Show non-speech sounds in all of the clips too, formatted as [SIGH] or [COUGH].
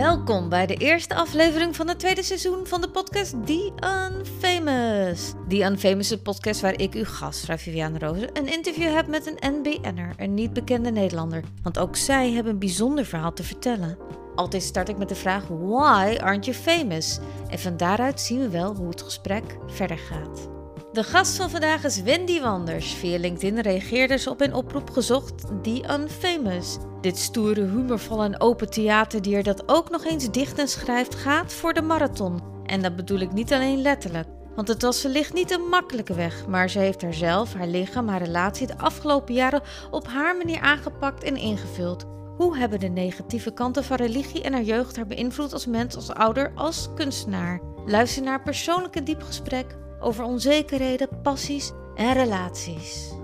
Welkom bij de eerste aflevering van het tweede seizoen van de podcast The Unfamous. The Unfamous is een podcast waar ik, uw gastvrouw Viviane Rozen, een interview heb met een NBN'er, een niet bekende Nederlander. Want ook zij hebben een bijzonder verhaal te vertellen. Altijd start ik met de vraag: Why aren't you famous? En van daaruit zien we wel hoe het gesprek verder gaat. De gast van vandaag is Wendy Wanders. Via LinkedIn reageerde ze op een oproep gezocht The Unfamous. Dit stoere, humorvolle en open theaterdier dat ook nog eens dicht en schrijft gaat voor de marathon. En dat bedoel ik niet alleen letterlijk. Want het was wellicht niet een makkelijke weg, maar ze heeft haarzelf, haar lichaam, haar relatie de afgelopen jaren op haar manier aangepakt en ingevuld. Hoe hebben de negatieve kanten van religie en haar jeugd haar beïnvloed als mens, als ouder, als kunstenaar? Luister naar een persoonlijk en diep gesprek over onzekerheden, passies en relaties.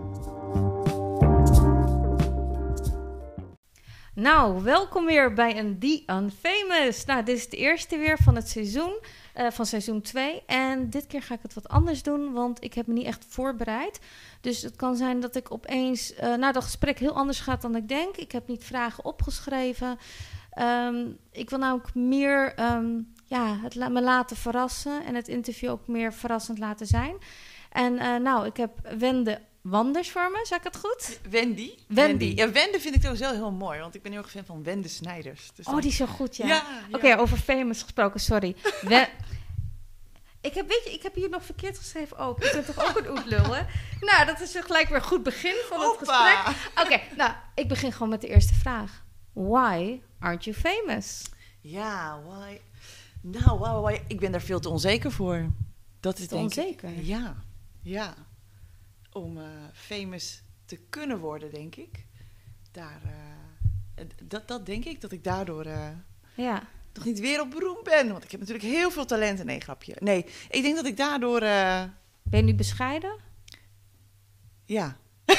Nou, welkom weer bij een The Unfamous. Nou, dit is de eerste weer van het seizoen, uh, van seizoen 2. En dit keer ga ik het wat anders doen, want ik heb me niet echt voorbereid. Dus het kan zijn dat ik opeens, uh, nou, dat gesprek heel anders gaat dan ik denk. Ik heb niet vragen opgeschreven. Um, ik wil namelijk meer um, ja, het me laten verrassen en het interview ook meer verrassend laten zijn. En uh, nou, ik heb Wende Wanders voor me, zeg ik het goed? Wendy. Wendy. Ja, Wende vind ik sowieso heel mooi, want ik ben heel erg fan van Wende Snijders. Dus oh, die is zo goed, ja. ja, ja. Oké, okay, over famous gesproken, sorry. [LAUGHS] We ik heb, weet je, ik heb hier nog verkeerd geschreven ook. Ik ben toch ook een oetlul, hè? Nou, dat is gelijk weer een goed begin van het gesprek. Oké, okay, nou, ik begin gewoon met de eerste vraag. Why aren't you famous? Ja, why... Nou, ik ben daar veel te onzeker voor. Dat is te onzeker? Ik, ja, ja. Om uh, famous te kunnen worden, denk ik. Daar, uh, dat, dat denk ik, dat ik daardoor... Uh, ja toch niet wereldberoemd ben. Want ik heb natuurlijk heel veel talenten. Nee, grapje. Nee, ik denk dat ik daardoor... Ben je nu bescheiden? Ja. [LAUGHS]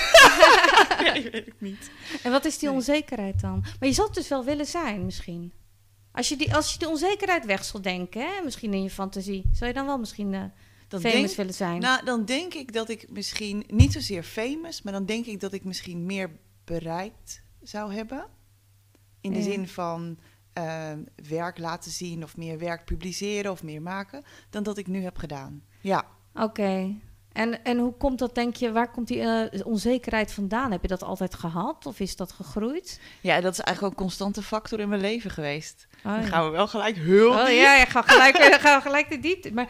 ja, ik weet het niet. En wat is die onzekerheid dan? Maar je zou het dus wel willen zijn, misschien. Als je, die, als je de onzekerheid weg zal denken, hè? misschien in je fantasie, zou je dan wel misschien uh, dan famous denk, willen zijn? Nou, dan denk ik dat ik misschien niet zozeer famous, maar dan denk ik dat ik misschien meer bereikt zou hebben. In de Ja. zin van uh, werk laten zien of meer werk publiceren of meer maken dan dat ik nu heb gedaan. Ja. Oké. En, en hoe komt dat, denk je, waar komt die uh, onzekerheid vandaan? Heb je dat altijd gehad of is dat gegroeid? Ja, dat is eigenlijk ook een constante factor in mijn leven geweest. Oh, Dan gaan we wel gelijk heel Oh diep. ja, ja ga gelijk, [LAUGHS] gaan we gelijk de diepte. Maar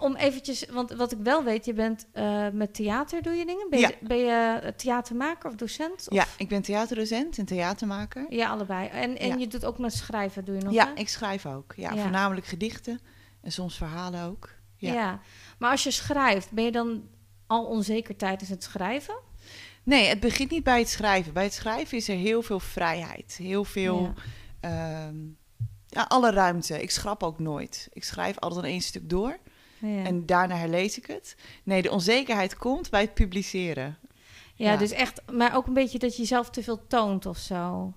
om eventjes, want wat ik wel weet, je bent uh, met theater doe je dingen. Ben je, Ja. ben je theatermaker of docent? Of? Ja, ik ben theaterdocent en theatermaker. Ja, allebei. En, en Ja. je doet ook met schrijven, doe je nog? Ja, hè? ik schrijf ook. Ja, Ja. voornamelijk gedichten en soms verhalen ook. ja. Maar als je schrijft, ben je dan al onzeker tijdens het schrijven? Nee, het begint niet bij het schrijven. Bij het schrijven is er heel veel vrijheid. Heel veel... Ja. ehm, ja, alle ruimte. Ik schrap ook nooit. Ik schrijf altijd een één stuk door. Ja. En daarna herlees ik het. Nee, de onzekerheid komt bij het publiceren. Ja, Ja. dus echt, maar ook een beetje dat je jezelf te veel toont of zo.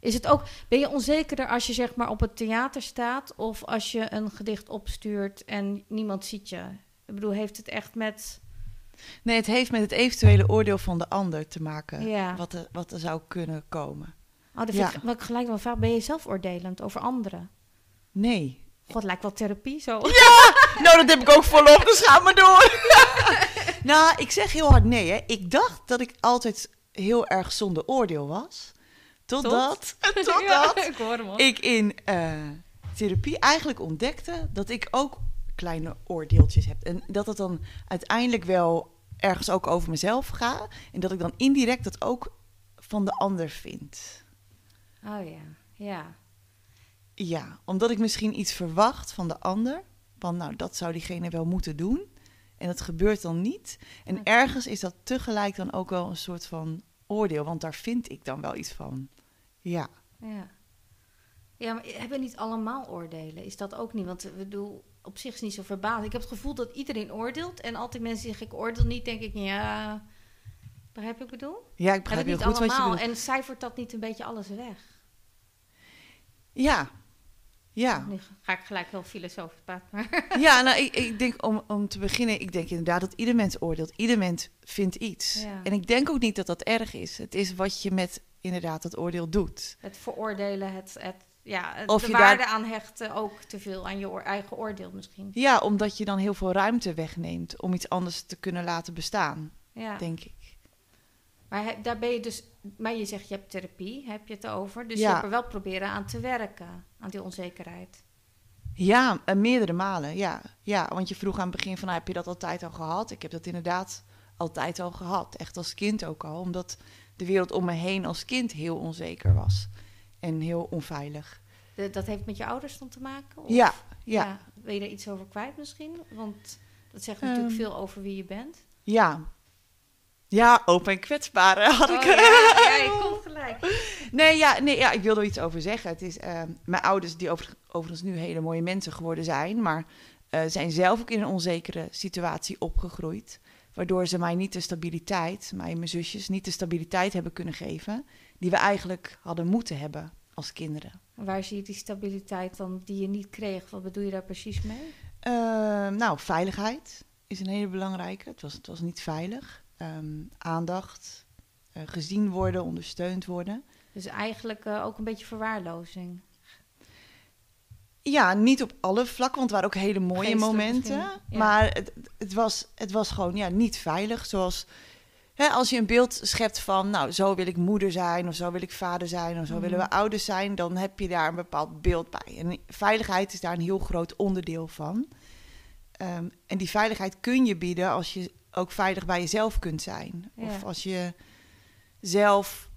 Is het ook, ben je onzekerder als je zeg maar op het theater staat of als je een gedicht opstuurt en niemand ziet je? Ik bedoel, heeft het echt met. Nee, het heeft met het eventuele oordeel van de ander te maken. Ja. Wat, er, wat er zou kunnen komen. Oh, dat Ja. vind ik, wat ik gelijk wel vaak ben je zelfoordelend over anderen. Nee. God, lijkt wel therapie zo. [LAUGHS] Nou, dat heb ik ook volop, dus ga maar door. [LAUGHS] nou, ik zeg heel hard nee. Hè. Ik dacht dat ik altijd heel erg zonder oordeel was. Totdat, [LAUGHS] totdat Ja, ik ik in eh, therapie eigenlijk ontdekte dat ik ook kleine oordeeltjes heb. En dat het dan uiteindelijk wel ergens ook over mezelf gaat. En dat ik dan indirect dat ook van de ander vind. Oh ja, ja. Ja, omdat ik misschien iets verwacht van de ander. Van nou, dat zou diegene wel moeten doen. En dat gebeurt dan niet. En ergens is dat tegelijk dan ook wel een soort van oordeel. Want daar vind ik dan wel iets van. Ja. Ja. Ja, maar hebben niet allemaal oordelen? Is dat ook niet? Want we bedoel, op zich is niet zo verbaasd. Ik heb het gevoel dat iedereen oordeelt. En altijd mensen zeggen, ik oordeel niet, denk ik, ja... Begrijp je wat ik bedoel? Ja, ik begrijp niet goed wat je allemaal. En cijfert dat niet een beetje alles weg? Ja. Ja. Nu ga ik gelijk heel filosofisch praten. [LAUGHS] Ja, nou, ik, ik denk om, om te beginnen, ik denk inderdaad dat ieder mens oordeelt. Ieder mens vindt iets. Ja. En ik denk ook niet dat dat erg is. Het is wat je met inderdaad dat oordeel doet. het veroordelen, het, het ja, Of de je waarde daar- aan hechten ook te veel aan je eigen oordeel misschien. Ja, omdat je dan heel veel ruimte wegneemt om iets anders te kunnen laten bestaan, Ja. denk ik. Maar he- daar ben je dus, maar je zegt je hebt therapie, heb je het over. Dus Ja. je hebt er wel proberen aan te werken, aan die onzekerheid. Ja, eh, meerdere malen, ja. Ja, want je vroeg aan het begin van, nou, heb je dat altijd al gehad? Ik heb dat inderdaad altijd al gehad, echt als kind ook al. Omdat de wereld om me heen als kind heel onzeker was en heel onveilig. De- dat heeft met je ouders dan te maken? Of- Ja, ja, Wil je er iets over kwijt misschien? Want dat zegt natuurlijk Ehm. veel over wie je bent. ja. Ja, open en kwetsbaar [LAUGHS] had Oh, ik. ja, ja, je komt gelijk. Nee, ja, nee, ja, ik wilde er iets over zeggen. Het is, eh, mijn ouders, die over, overigens nu hele mooie mensen geworden zijn, maar eh, zijn zelf ook in een onzekere situatie opgegroeid. Waardoor ze mij niet de stabiliteit, mij en mijn zusjes, niet de stabiliteit hebben kunnen geven die we eigenlijk hadden moeten hebben als kinderen. Waar zie je die stabiliteit dan die je niet kreeg? Wat bedoel je daar precies mee? Eh, nou, veiligheid is een hele belangrijke. Het was, het was niet veilig. Ehm, aandacht, eh, gezien worden, ondersteund worden. Dus eigenlijk eh, ook een beetje verwaarlozing. Ja, niet op alle vlakken, want het waren ook hele mooie Geestelijk momenten. ja. Maar het, het, was, het was gewoon ja, niet veilig. Zoals hè, als je een beeld schept van, nou, zo wil ik moeder zijn, of zo wil ik vader zijn, of zo Mhm. willen we ouders zijn, dan heb je daar een bepaald beeld bij. En veiligheid is daar een heel groot onderdeel van. Ehm, en die veiligheid kun je bieden als je ook veilig bij jezelf kunt zijn. Of als je zelf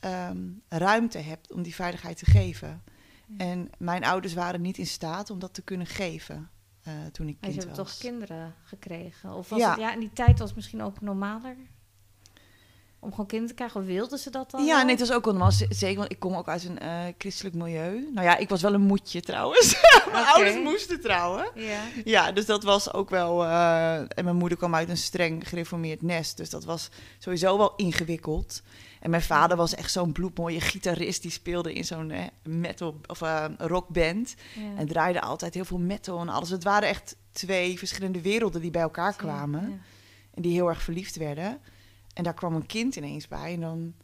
ehm, ruimte hebt om die veiligheid te geven. En mijn ouders waren niet in staat om dat te kunnen geven eh, toen ik Maar ze kind hebben was. toch kinderen gekregen? Of was Ja. het, ja, in die tijd was het misschien ook normaler? Om gewoon kinderen te krijgen? Of wilden ze dat dan Ja, wel? nee, het was ook wel normaal. Zeker, want ik kom ook uit een eh, christelijk milieu. Nou ja, ik was wel een moedje trouwens. [LAUGHS] mijn ouders moesten trouwen. Ja. Ja, dus dat was ook wel... eh, en mijn moeder kwam uit een streng gereformeerd nest. Dus dat was sowieso wel ingewikkeld. En mijn vader was echt zo'n bloedmooie gitarist. Die speelde in zo'n eh, metal of eh, rockband. ja. En draaide altijd heel veel metal en alles. Het waren echt twee verschillende werelden die bij elkaar kwamen. Ja. En die heel erg verliefd werden. En daar kwam een kind ineens bij. En dan,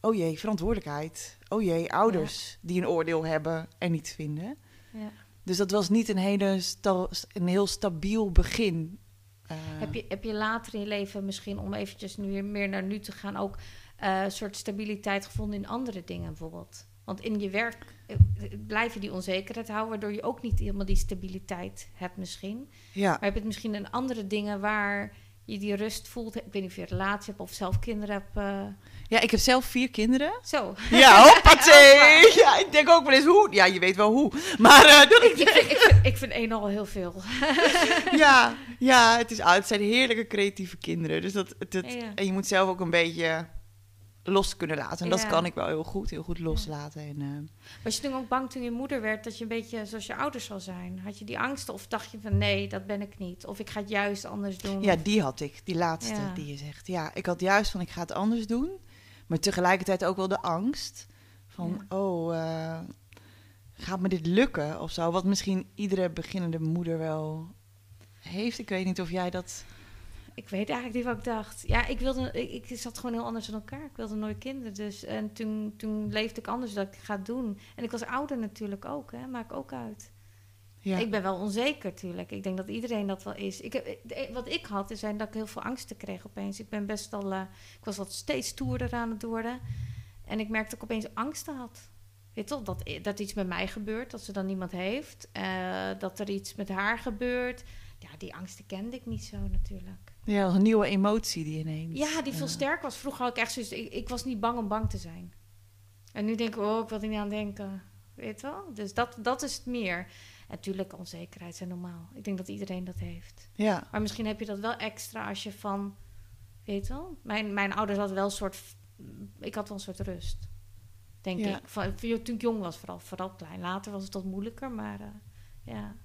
oh jee, verantwoordelijkheid. Oh jee, ouders die een oordeel hebben en niet vinden. Ja. Dus dat was niet een, hele een heel stabiel begin. Eh, Heb, je, heb je later in je leven misschien, om eventjes nu weer meer naar nu te gaan, ook eh, een soort stabiliteit gevonden in andere dingen bijvoorbeeld? Want in je werk eh, blijf je die onzekerheid houden, waardoor je ook niet helemaal die stabiliteit hebt misschien. ja. Maar heb je het misschien in andere dingen waar je die rust voelt? Ik weet niet of je een relatie hebt of zelf kinderen hebt. eh, ja, ik heb zelf vier kinderen. Zo. Ja, hoppatee! [LAUGHS] Ja, ik denk ook wel eens hoe. Ja, je weet wel hoe. Maar eh, dat ik, ik, vind- ik, vind, ik vind één al heel veel. [LAUGHS] ja, ja het, is, het zijn heerlijke creatieve kinderen. Dus dat, Ja. En je moet zelf ook een beetje los kunnen laten. En dat kan ik wel heel goed. Heel goed loslaten. En, eh, Was je toen ook bang toen je moeder werd dat je een beetje zoals je ouders zal zijn? Had je die angst of dacht je van nee, dat ben ik niet? Of ik ga het juist anders doen? ja, Of- die had ik. Die laatste Ja. die je zegt. Ja, ik had juist van ik ga het anders doen. Maar tegelijkertijd ook wel de angst. Van, oh, eh, gaat me dit lukken of zo? Wat misschien iedere beginnende moeder wel heeft. Ik weet niet of jij dat... Ik weet eigenlijk niet wat ik dacht. Ja, ik wilde, ik, ik zat gewoon heel anders in elkaar. Ik wilde nooit kinderen. Dus en toen, toen leefde ik anders dat ik ga doen. En ik was ouder natuurlijk ook, hè, maak ook uit. Ja, Ik ben wel onzeker natuurlijk. Ik denk dat iedereen dat wel is. Ik heb, eh, wat ik had, is zijn dat ik heel veel angsten kreeg opeens. Ik ben best wel, eh, ik was wat steeds stoerder aan het worden. En ik merkte dat ik opeens angsten had. Weet toch, dat, dat iets met mij gebeurt, dat ze dan niemand heeft. eh, dat er iets met haar gebeurt. Ja, die angsten kende ik niet zo natuurlijk. Ja, een nieuwe emotie die ineens... Ja, die veel eh, sterker was. Vroeger had ik echt zoiets... Ik, ik was niet bang om bang te zijn. En nu denk ik, oh, ik wil er niet aan denken. Weet wel? Dus dat, dat is het meer. En natuurlijk, onzekerheid zijn normaal. Ik denk dat iedereen dat heeft. Ja, Maar misschien heb je dat wel extra als je van... Weet wel? Mijn, mijn ouders hadden wel een soort... Ik had wel een soort rust. Denk Ja. ik. Van, toen ik jong was vooral, vooral klein. Later was het wat moeilijker, maar... eh, ja.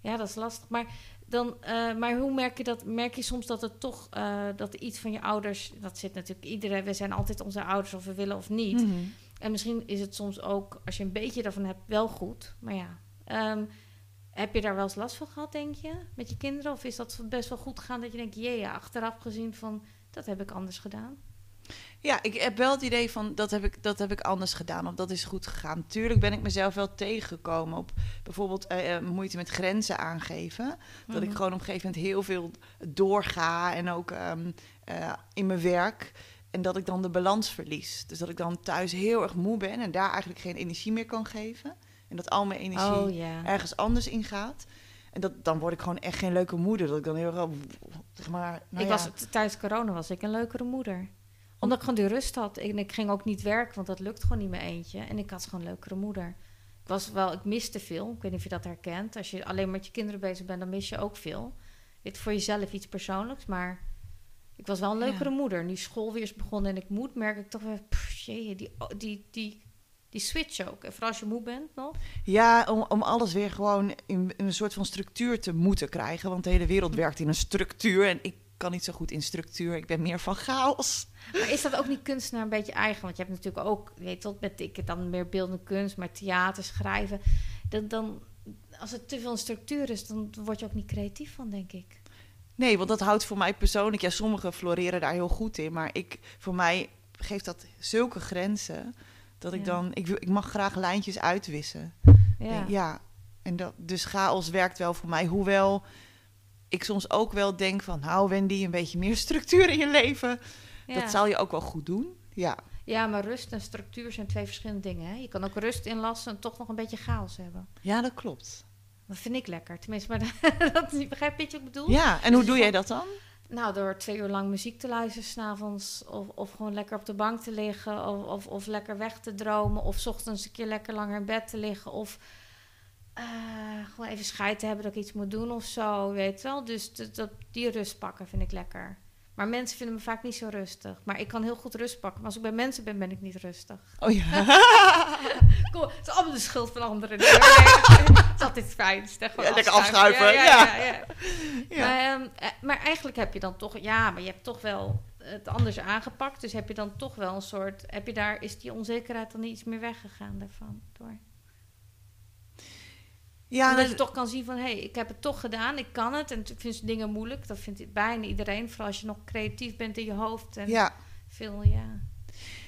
ja, dat is lastig. Maar, dan, eh, maar hoe merk je dat? Merk je soms dat het toch... eh, dat iets van je ouders... Dat zit natuurlijk iedereen... We zijn altijd onze ouders of we willen of niet. Mhm. En misschien is het soms ook, als je een beetje daarvan hebt, wel goed. Maar ja, ehm, heb je daar wel eens last van gehad, denk je, met je kinderen? Of is dat best wel goed gegaan dat je denkt, jee, ja, achteraf gezien van, dat heb ik anders gedaan? Ja, ik heb wel het idee van dat heb ik, dat heb ik anders gedaan of dat is goed gegaan. Tuurlijk ben ik mezelf wel tegengekomen op bijvoorbeeld eh, eh, moeite met grenzen aangeven. Dat ik Mhm. gewoon op een gegeven moment heel veel doorga en ook ehm, eh, in mijn werk. En dat ik dan de balans verlies. Dus dat ik dan thuis heel erg moe ben en daar eigenlijk geen energie meer kan geven. En dat al mijn energie Oh ergens anders ingaat. En dat, dan word ik gewoon echt geen leuke moeder. Dat ik dan heel erg, zeg maar... Nou ik ja. was, tijdens corona was ik een leukere moeder. Omdat ik gewoon die rust had. En ik ging ook niet werken, want dat lukt gewoon niet meer eentje. En ik had gewoon een leukere moeder. Ik, was wel, ik miste veel. Ik weet niet of je dat herkent. Als je alleen met je kinderen bezig bent, dan mis je ook veel. Dit voor jezelf iets persoonlijks, maar ik was wel een Ja. leukere moeder. Nu school weer is begonnen en ik moet, merk ik toch weer... Jee, die, die, die, die switch ook. En vooral als je moe bent nog. Ja, om, om alles weer gewoon in, in een soort van structuur te moeten krijgen. Want de hele wereld werkt in een structuur. En ik kan niet zo goed in structuur. Ik ben meer van chaos. Maar is dat ook niet kunstenaar een beetje eigen? Want je hebt natuurlijk ook, weet wat, met ik dan meer beeldende kunst, maar theater, schrijven. Dan, dan, als het te veel structuur is, dan word je ook niet creatief van, denk ik. Nee, want dat houdt voor mij persoonlijk... Ja, sommigen floreren daar heel goed in. Maar ik, voor mij geeft dat zulke grenzen... dat ik Ja. dan... Ik, wil, ik mag graag lijntjes uitwissen. Ja. ja. En dat, dus chaos werkt wel voor mij. Hoewel ik soms ook wel denk van... nou Wendy, een beetje meer structuur in je leven. Ja. Dat zou je ook wel goed doen. Ja. ja, maar rust en structuur zijn twee verschillende dingen. Hè? Je kan ook rust inlassen en toch nog een beetje chaos hebben. ja, dat klopt. Dat vind ik lekker. Tenminste, maar [LAUGHS] dat, begrijp je wat ik bedoel? Ja, en hoe doe jij dat dan? Nou, door twee uur lang muziek te luisteren s'avonds. Of, of gewoon lekker op de bank te liggen. Of, of, of lekker weg te dromen. Of 's ochtends een keer lekker langer in bed te liggen. Of eh, gewoon even scheid te hebben dat ik iets moet doen of zo. Weet wel. Dus dat, dat, die rust pakken vind ik lekker. Maar mensen vinden me vaak niet zo rustig. Maar ik kan heel goed rust pakken. Maar als ik bij mensen ben, ben ik niet rustig. Oh ja. [LAUGHS] Kom, het is allemaal de schuld van anderen. Nee, het is altijd fijnste. Gewoon Ja, lekker afschuiven. ja, ja, ja. ja. Maar, ehm, eh, maar eigenlijk heb je dan toch, ja, maar je hebt toch wel het anders aangepakt. Dus heb je dan toch wel een soort, heb je daar, is die onzekerheid dan niet iets meer weggegaan daarvan? Door? Ja, Omdat je dat- toch kan zien van, hé, hey, ik heb het toch gedaan, ik kan het. En ik vind dingen moeilijk, dat vindt bijna iedereen. Vooral als je nog creatief bent in je hoofd en ja. veel, ja.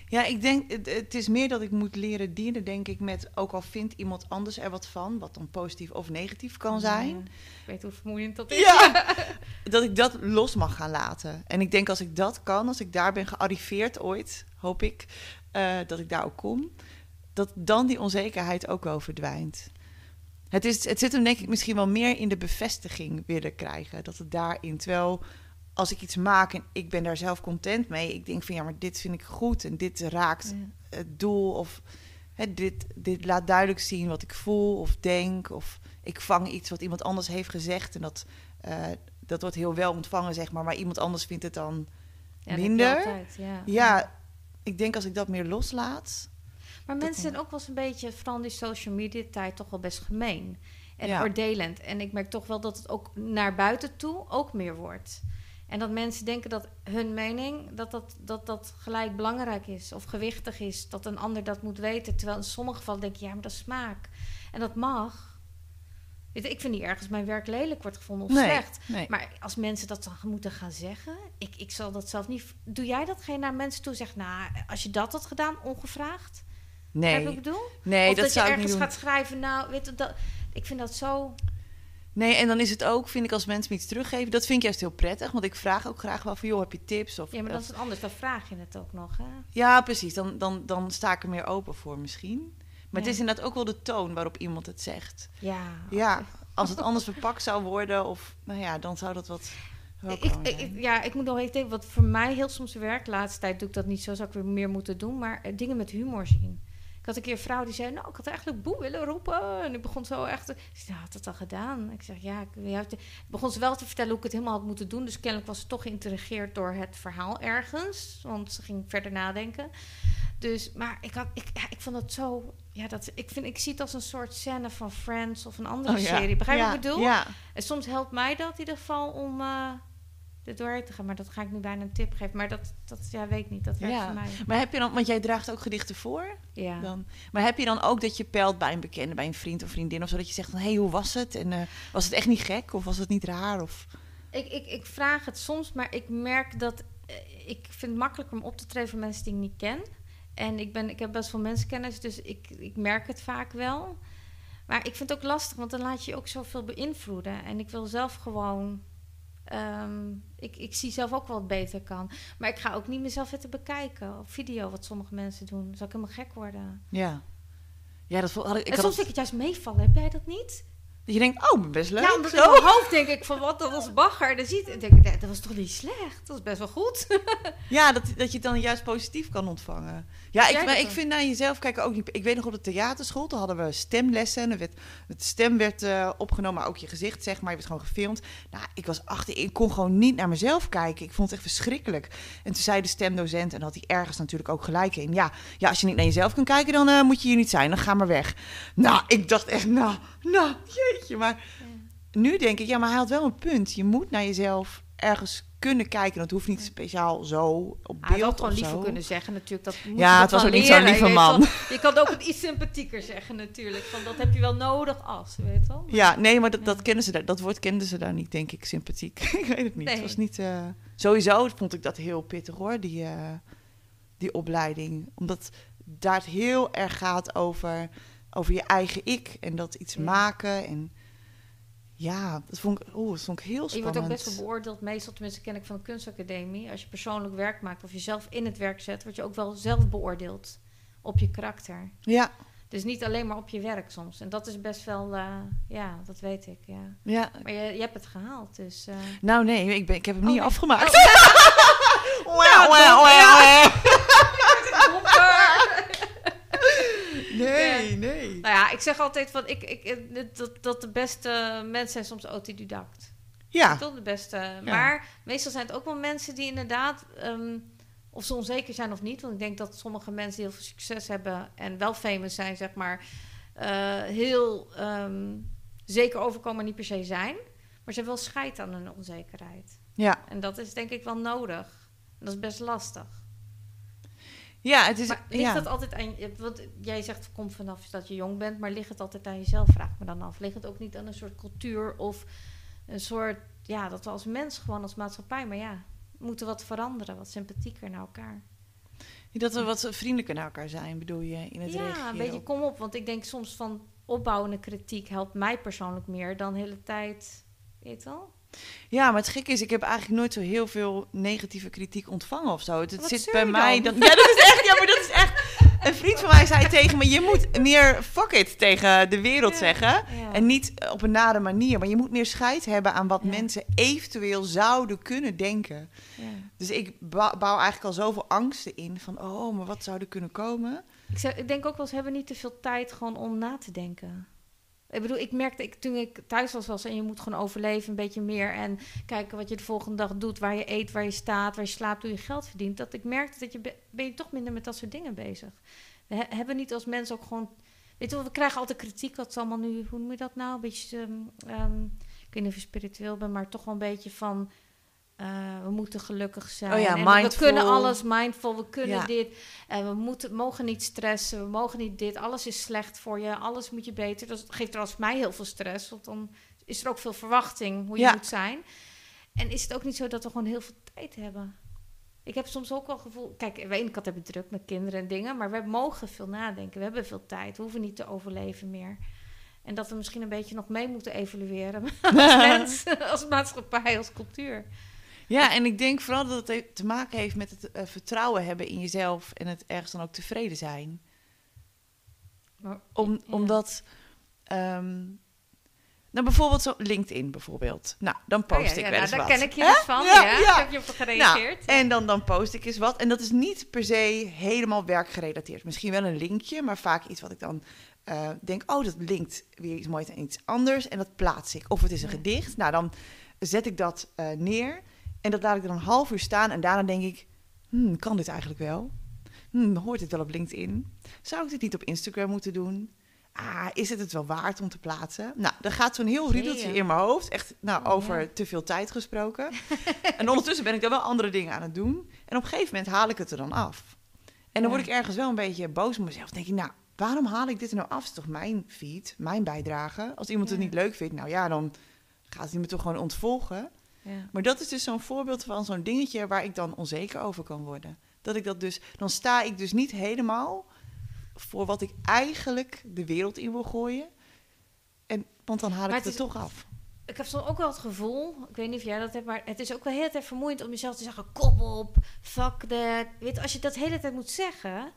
ja, ik denk, het, het is meer dat ik moet leren dienen, denk ik, met ook al vindt iemand anders er wat van, wat dan positief of negatief kan zijn. Ja, ik weet hoe vermoeiend dat is. Ja, [LAUGHS] dat ik dat los mag gaan laten. En ik denk als ik dat kan, als ik daar ben gearriveerd ooit, hoop ik, eh, dat ik daar ook kom, dat dan die onzekerheid ook wel verdwijnt. Het, is, het zit hem denk ik misschien wel meer in de bevestiging willen krijgen. Dat het daarin, terwijl als ik iets maak en ik ben daar zelf content mee, ik denk van ja, maar dit vind ik goed en dit raakt Ja. het doel of hè, dit, dit laat duidelijk zien wat ik voel of denk of ik vang iets wat iemand anders heeft gezegd en dat, eh, dat wordt heel wel ontvangen zeg maar, maar iemand anders vindt het dan Ja, minder. altijd, ja. Ja, ik denk als ik dat meer loslaat. Maar mensen zijn ook wel eens een beetje, vooral in die social media tijd, toch wel best gemeen. En Ja. oordelend. En ik merk toch wel dat het ook naar buiten toe ook meer wordt. En dat mensen denken dat hun mening, dat dat, dat, dat gelijk belangrijk is of gewichtig is. Dat een ander dat moet weten. Terwijl in sommige gevallen denk je, ja, maar dat is smaak. En dat mag. Ik vind niet ergens mijn werk lelijk wordt gevonden of slecht. nee. Maar als mensen dat dan moeten gaan zeggen, ik, ik zal dat zelf niet. Doe jij dat geen naar mensen toe zegt, nou, als je dat had gedaan, ongevraagd? Nee, ik bedoel? nee of dat, dat, je zou ik ergens doen. gaat schrijven, nou, weet je, dat, ik vind dat zo. Nee, en dan is het ook, vind ik, als mensen me iets teruggeven, dat vind ik juist heel prettig. Want ik vraag ook graag wel van, joh, heb je tips? Of, Ja, maar dat is anders, dan vraag je het ook nog. Hè? Ja, precies. Dan, dan, dan sta ik er meer open voor misschien. Maar het is inderdaad ook wel de toon waarop iemand het zegt. Ja. Ja, als het anders verpakt zou worden, of nou ja, dan zou dat wat. Ik, ja, ik moet nog even denken, wat voor mij heel soms werkt. Laatste tijd doe ik dat niet zo, zou ik weer meer moeten doen. Maar eh, dingen met humor zien. Ik had een keer een vrouw die zei, nou, ik had eigenlijk boe willen roepen. En ik begon zo echt, ik zei, nou, had dat al gedaan? Ik zeg, ja, ik, begon ze wel te vertellen hoe ik het helemaal had moeten doen. Dus kennelijk was ze toch geïntrigeerd door het verhaal ergens. Want ze ging verder nadenken. Dus, maar ik, had, ik, ja, ik vond het zo, ja, dat, ik, vind, ik zie het als een soort scène van Friends of een andere Oh, ja. serie. Begrijp je ja, wat ik bedoel? Ja, En soms helpt mij dat in ieder geval om eh er doorheen te gaan. Maar dat ga ik nu bijna een tip geven. Maar dat, dat ja, weet ik niet. Dat werkt Ja. voor mij. maar heb je dan, want jij draagt ook gedichten voor. Ja. Dan, maar heb je dan ook dat je peilt bij een bekende, bij een vriend of vriendin of zo, dat je zegt van, hé, hey, hoe was het? En eh, was het echt niet gek of was het niet raar? Of... Ik, ik, ik vraag het soms, maar ik merk dat eh, ik vind het makkelijker om op te treden voor mensen die ik niet ken. En ik, ben, ik heb best veel mensenkennis, dus ik, ik merk het vaak wel. Maar ik vind het ook lastig, want dan laat je je ook zoveel beïnvloeden. En ik wil zelf gewoon. Ehm, ik, ik zie zelf ook wel wat beter kan. Maar ik ga ook niet mezelf zitten bekijken op video, wat sommige mensen doen. Dan zou ik helemaal gek worden. Ja. Ja, dat had ik. ik en soms vind ik het juist meevallen. Heb jij dat niet? dat je denkt, oh, best leuk. ja, omdat in mijn hoofd denk ik van wat, dat was bagger. Dan ziet, denk ik, nee, dat was toch niet slecht? Dat is best wel goed. Ja, dat, dat je het dan juist positief kan ontvangen. Ja, ik, maar ik vind naar jezelf kijken ook niet. Ik weet nog op de theaterschool, toen hadden we stemlessen. En er werd, het stem werd eh, opgenomen, maar ook je gezicht, zeg maar. Je werd gewoon gefilmd. Nou, ik was achter, ik kon gewoon niet naar mezelf kijken. Ik vond het echt verschrikkelijk. En toen zei de stemdocent, en had hij ergens natuurlijk ook gelijk in. Ja, ja als je niet naar jezelf kan kijken, dan eh, moet je hier niet zijn. Dan ga maar weg. Nou, ik dacht echt, nou, nou, jeetje. Maar nu denk ik, ja, maar hij had wel een punt. Je moet naar jezelf ergens kunnen kijken. Dat hoeft niet speciaal zo op Hij had beeld ook gewoon of liever zo. kunnen zeggen natuurlijk. Dat moet Ja, het was ook niet zo'n lieve man. wel. Je kan ook het iets sympathieker zeggen natuurlijk. Van dat heb je wel nodig als, weet je wel. Ja, nee, maar dat, dat kennen ze daar. Dat woord kenden ze daar niet, denk ik, sympathiek. [LAUGHS] ik weet het niet. Nee. Het was niet. eh, sowieso vond ik dat heel pittig hoor, die, eh, die opleiding. Omdat daar het heel erg gaat over, over je eigen ik en dat iets Ja. maken. En ja, dat vond ik, oeh, dat vond ik heel Je spannend. wordt ook best wel beoordeeld, meestal tenminste ken ik van de kunstacademie. Als je persoonlijk werk maakt of jezelf in het werk zet, word je ook wel zelf beoordeeld op je karakter. Ja, Dus niet alleen maar op je werk soms. En dat is best wel, eh, ja, dat weet ik, ja. ja. Maar je, je hebt het gehaald, dus... eh, Nou nee, ik, ben, ik heb hem Oh, niet nee. afgemaakt. Oh. [LAUGHS] Domper! Nee, nee. Nou ja, ik zeg altijd van, ik, ik, eh, dat, dat de beste mensen zijn soms autodidact. Ja, Toch de beste. Maar meestal zijn het ook wel mensen die inderdaad, ehm, of ze onzeker zijn of niet. Want ik denk dat sommige mensen die heel veel succes hebben en wel famous zijn, zeg maar, eh, heel ehm, zeker overkomen, maar niet per se zijn. Maar ze hebben wel scheid aan hun onzekerheid. ja. En dat is denk ik wel nodig. En dat is best lastig. Ja, het is... Maar ligt ja. dat altijd aan je? Want jij zegt het komt vanaf dat je jong bent, maar ligt het altijd aan jezelf? Vraag me dan af. Ligt het ook niet aan een soort cultuur of een soort, ja, dat we als mens gewoon als maatschappij, maar ja, moeten wat veranderen, wat sympathieker naar elkaar. Dat we wat vriendelijker naar elkaar zijn, bedoel je, in het Ja, reageren een beetje kom op, want ik denk soms van opbouwende kritiek helpt mij persoonlijk meer dan de hele tijd, weet je wel? Ja, maar het gekke is, ik heb eigenlijk nooit zo heel veel negatieve kritiek ontvangen of zo. Het, zit bij mij dan... Ja, dat is echt... Ja, maar dat is echt... Een vriend van mij zei tegen me, je moet meer fuck it tegen de wereld Ja, zeggen. ja. En niet op een nare manier, maar je moet meer scheid hebben aan wat Ja. mensen eventueel zouden kunnen denken. Ja. Dus ik bou- bouw eigenlijk al zoveel angsten in van, oh, maar wat zou er kunnen komen? Ik, zeg, ik denk ook wel eens, hebben we niet te veel tijd gewoon om na te denken. Ik bedoel, ik merkte ik, toen ik thuis was, was en je moet gewoon overleven een beetje meer. En kijken wat je de volgende dag doet, waar je eet, waar je staat, waar je slaapt, hoe je geld verdient. Dat ik merkte dat je be- ben je toch minder met dat soort dingen bezig. We he- hebben niet als mensen ook gewoon... Weet je wel, we krijgen altijd kritiek, wat is allemaal nu... Hoe noem je dat nou? Een beetje... ehm, ehm, ik weet niet of je spiritueel bent, maar toch wel een beetje van... eh, we moeten gelukkig zijn. Oh ja, en we kunnen alles mindful, we kunnen Ja. dit. En we moeten, mogen niet stressen, we mogen niet dit. Alles is slecht voor je, alles moet je beter. Dat geeft trouwens mij heel veel stress, want dan is er ook veel verwachting hoe je Ja. moet zijn. En is het ook niet zo dat we gewoon heel veel tijd hebben? Ik heb soms ook wel gevoel... Kijk, aan de ene kant hebben we druk met kinderen en dingen... maar we mogen veel nadenken. We hebben veel tijd. We hoeven niet te overleven meer. En dat we misschien een beetje nog mee moeten evalueren... [LAUGHS] als [LAUGHS] mens, als maatschappij, als cultuur. Ja, en ik denk vooral dat het te maken heeft met het eh, vertrouwen hebben in jezelf en het ergens dan ook tevreden zijn. Om. Omdat, ehm, nou bijvoorbeeld zo LinkedIn bijvoorbeeld. Nou, dan post Oh ja, ik ja, wel nou, eens daar wat. ken ik je dus van. Ja, Ja, ja. Heb je op gereageerd? Nou, en dan, dan post ik eens wat. En dat is niet per se helemaal werkgerelateerd. Misschien wel een linkje, maar vaak iets wat ik dan eh, denk... oh, dat linkt weer iets moois aan iets anders. En dat plaats ik. Of het is een gedicht. Nou, dan zet ik dat eh, neer. En dat laat ik dan een half uur staan. En daarna denk ik, hmm, kan dit eigenlijk wel? Hmm, hoort dit wel op LinkedIn? Zou ik dit niet op Instagram moeten doen? Ah, is het het wel waard om te plaatsen? Nou, dan gaat zo'n heel riedeltje in mijn hoofd. Echt, nou, Oh, over ja. te veel tijd gesproken. [LAUGHS] en ondertussen ben ik dan wel andere dingen aan het doen. En op een gegeven moment haal ik het er dan af. En dan word ik ergens wel een beetje boos op mezelf. Denk ik, nou, waarom haal ik dit er nou af? Het is toch mijn feed, mijn bijdrage? Als iemand het Ja. niet leuk vindt, nou ja, dan gaat hij me toch gewoon ontvolgen. Ja. Maar dat is dus zo'n voorbeeld van zo'n dingetje waar ik dan onzeker over kan worden. Dat ik dat dus, dan sta ik dus niet helemaal voor wat ik eigenlijk de wereld in wil gooien. En, want dan haal ik het, het er is- toch af. Ik heb soms ook wel het gevoel, ik weet niet of jij dat hebt, maar het is ook wel heel tijd vermoeiend om jezelf te zeggen: kom op, fuck that. Weet, als je dat de hele tijd moet zeggen,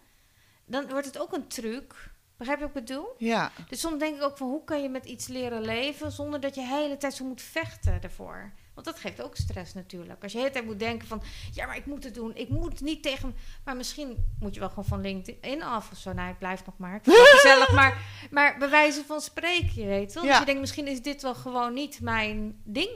dan wordt het ook een truc. Begrijp je wat ik bedoel? Ja, Dus soms denk ik ook van hoe kan je met iets leren leven zonder dat je de hele tijd zo moet vechten ervoor. Want dat geeft ook stress natuurlijk. Als je tijd moet denken van ja, maar ik moet het doen. Ik moet niet tegen. Maar misschien moet je wel gewoon van LinkedIn af of zo. Nou, ik blijf nog maar. Ik het gezellig, maar, maar bij wijze van spreken, je weet wel. Ja. Dus je denkt misschien is dit wel gewoon niet mijn ding.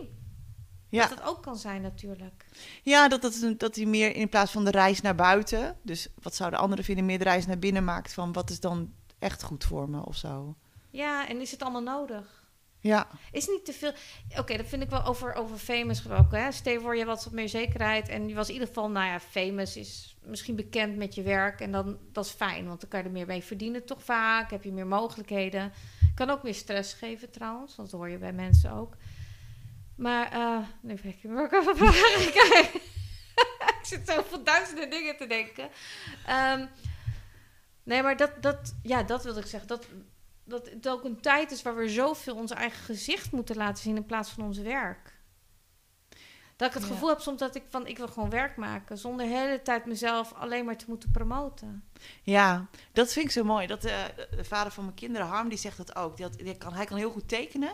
ja. Dat het ook kan zijn natuurlijk. ja dat, dat, dat hij meer in plaats van de reis naar buiten, dus wat zouden anderen vinden, meer de reis naar binnen maakt van wat is dan echt goed voor me of zo. Ja, en is het allemaal nodig? Ja, Is niet te veel. Oké, dat vind ik wel over, over famous gesproken. Hè? Je voor, je wat meer zekerheid. En je was in ieder geval, nou ja, famous is misschien bekend met je werk. En dan dat is fijn, want dan kan je er meer mee verdienen, toch vaak. Heb je meer mogelijkheden. Kan ook meer stress geven trouwens, dat hoor je bij mensen ook. Maar, eh nu ben ik weer ook even vragen. Ik zit zo van duizenden dingen te denken. Ehm, nee, maar dat, dat, ja, dat wilde ik zeggen. Dat, dat het ook een tijd is waar we zoveel ons eigen gezicht moeten laten zien in plaats van ons werk. Dat ik het Ja. gevoel heb soms dat ik van ik wil gewoon werk maken zonder de hele tijd mezelf alleen maar te moeten promoten. ja, dat vind ik zo mooi. Dat, eh, de vader van mijn kinderen, Harm, die zegt dat ook. Die had, die kan, hij kan heel goed tekenen.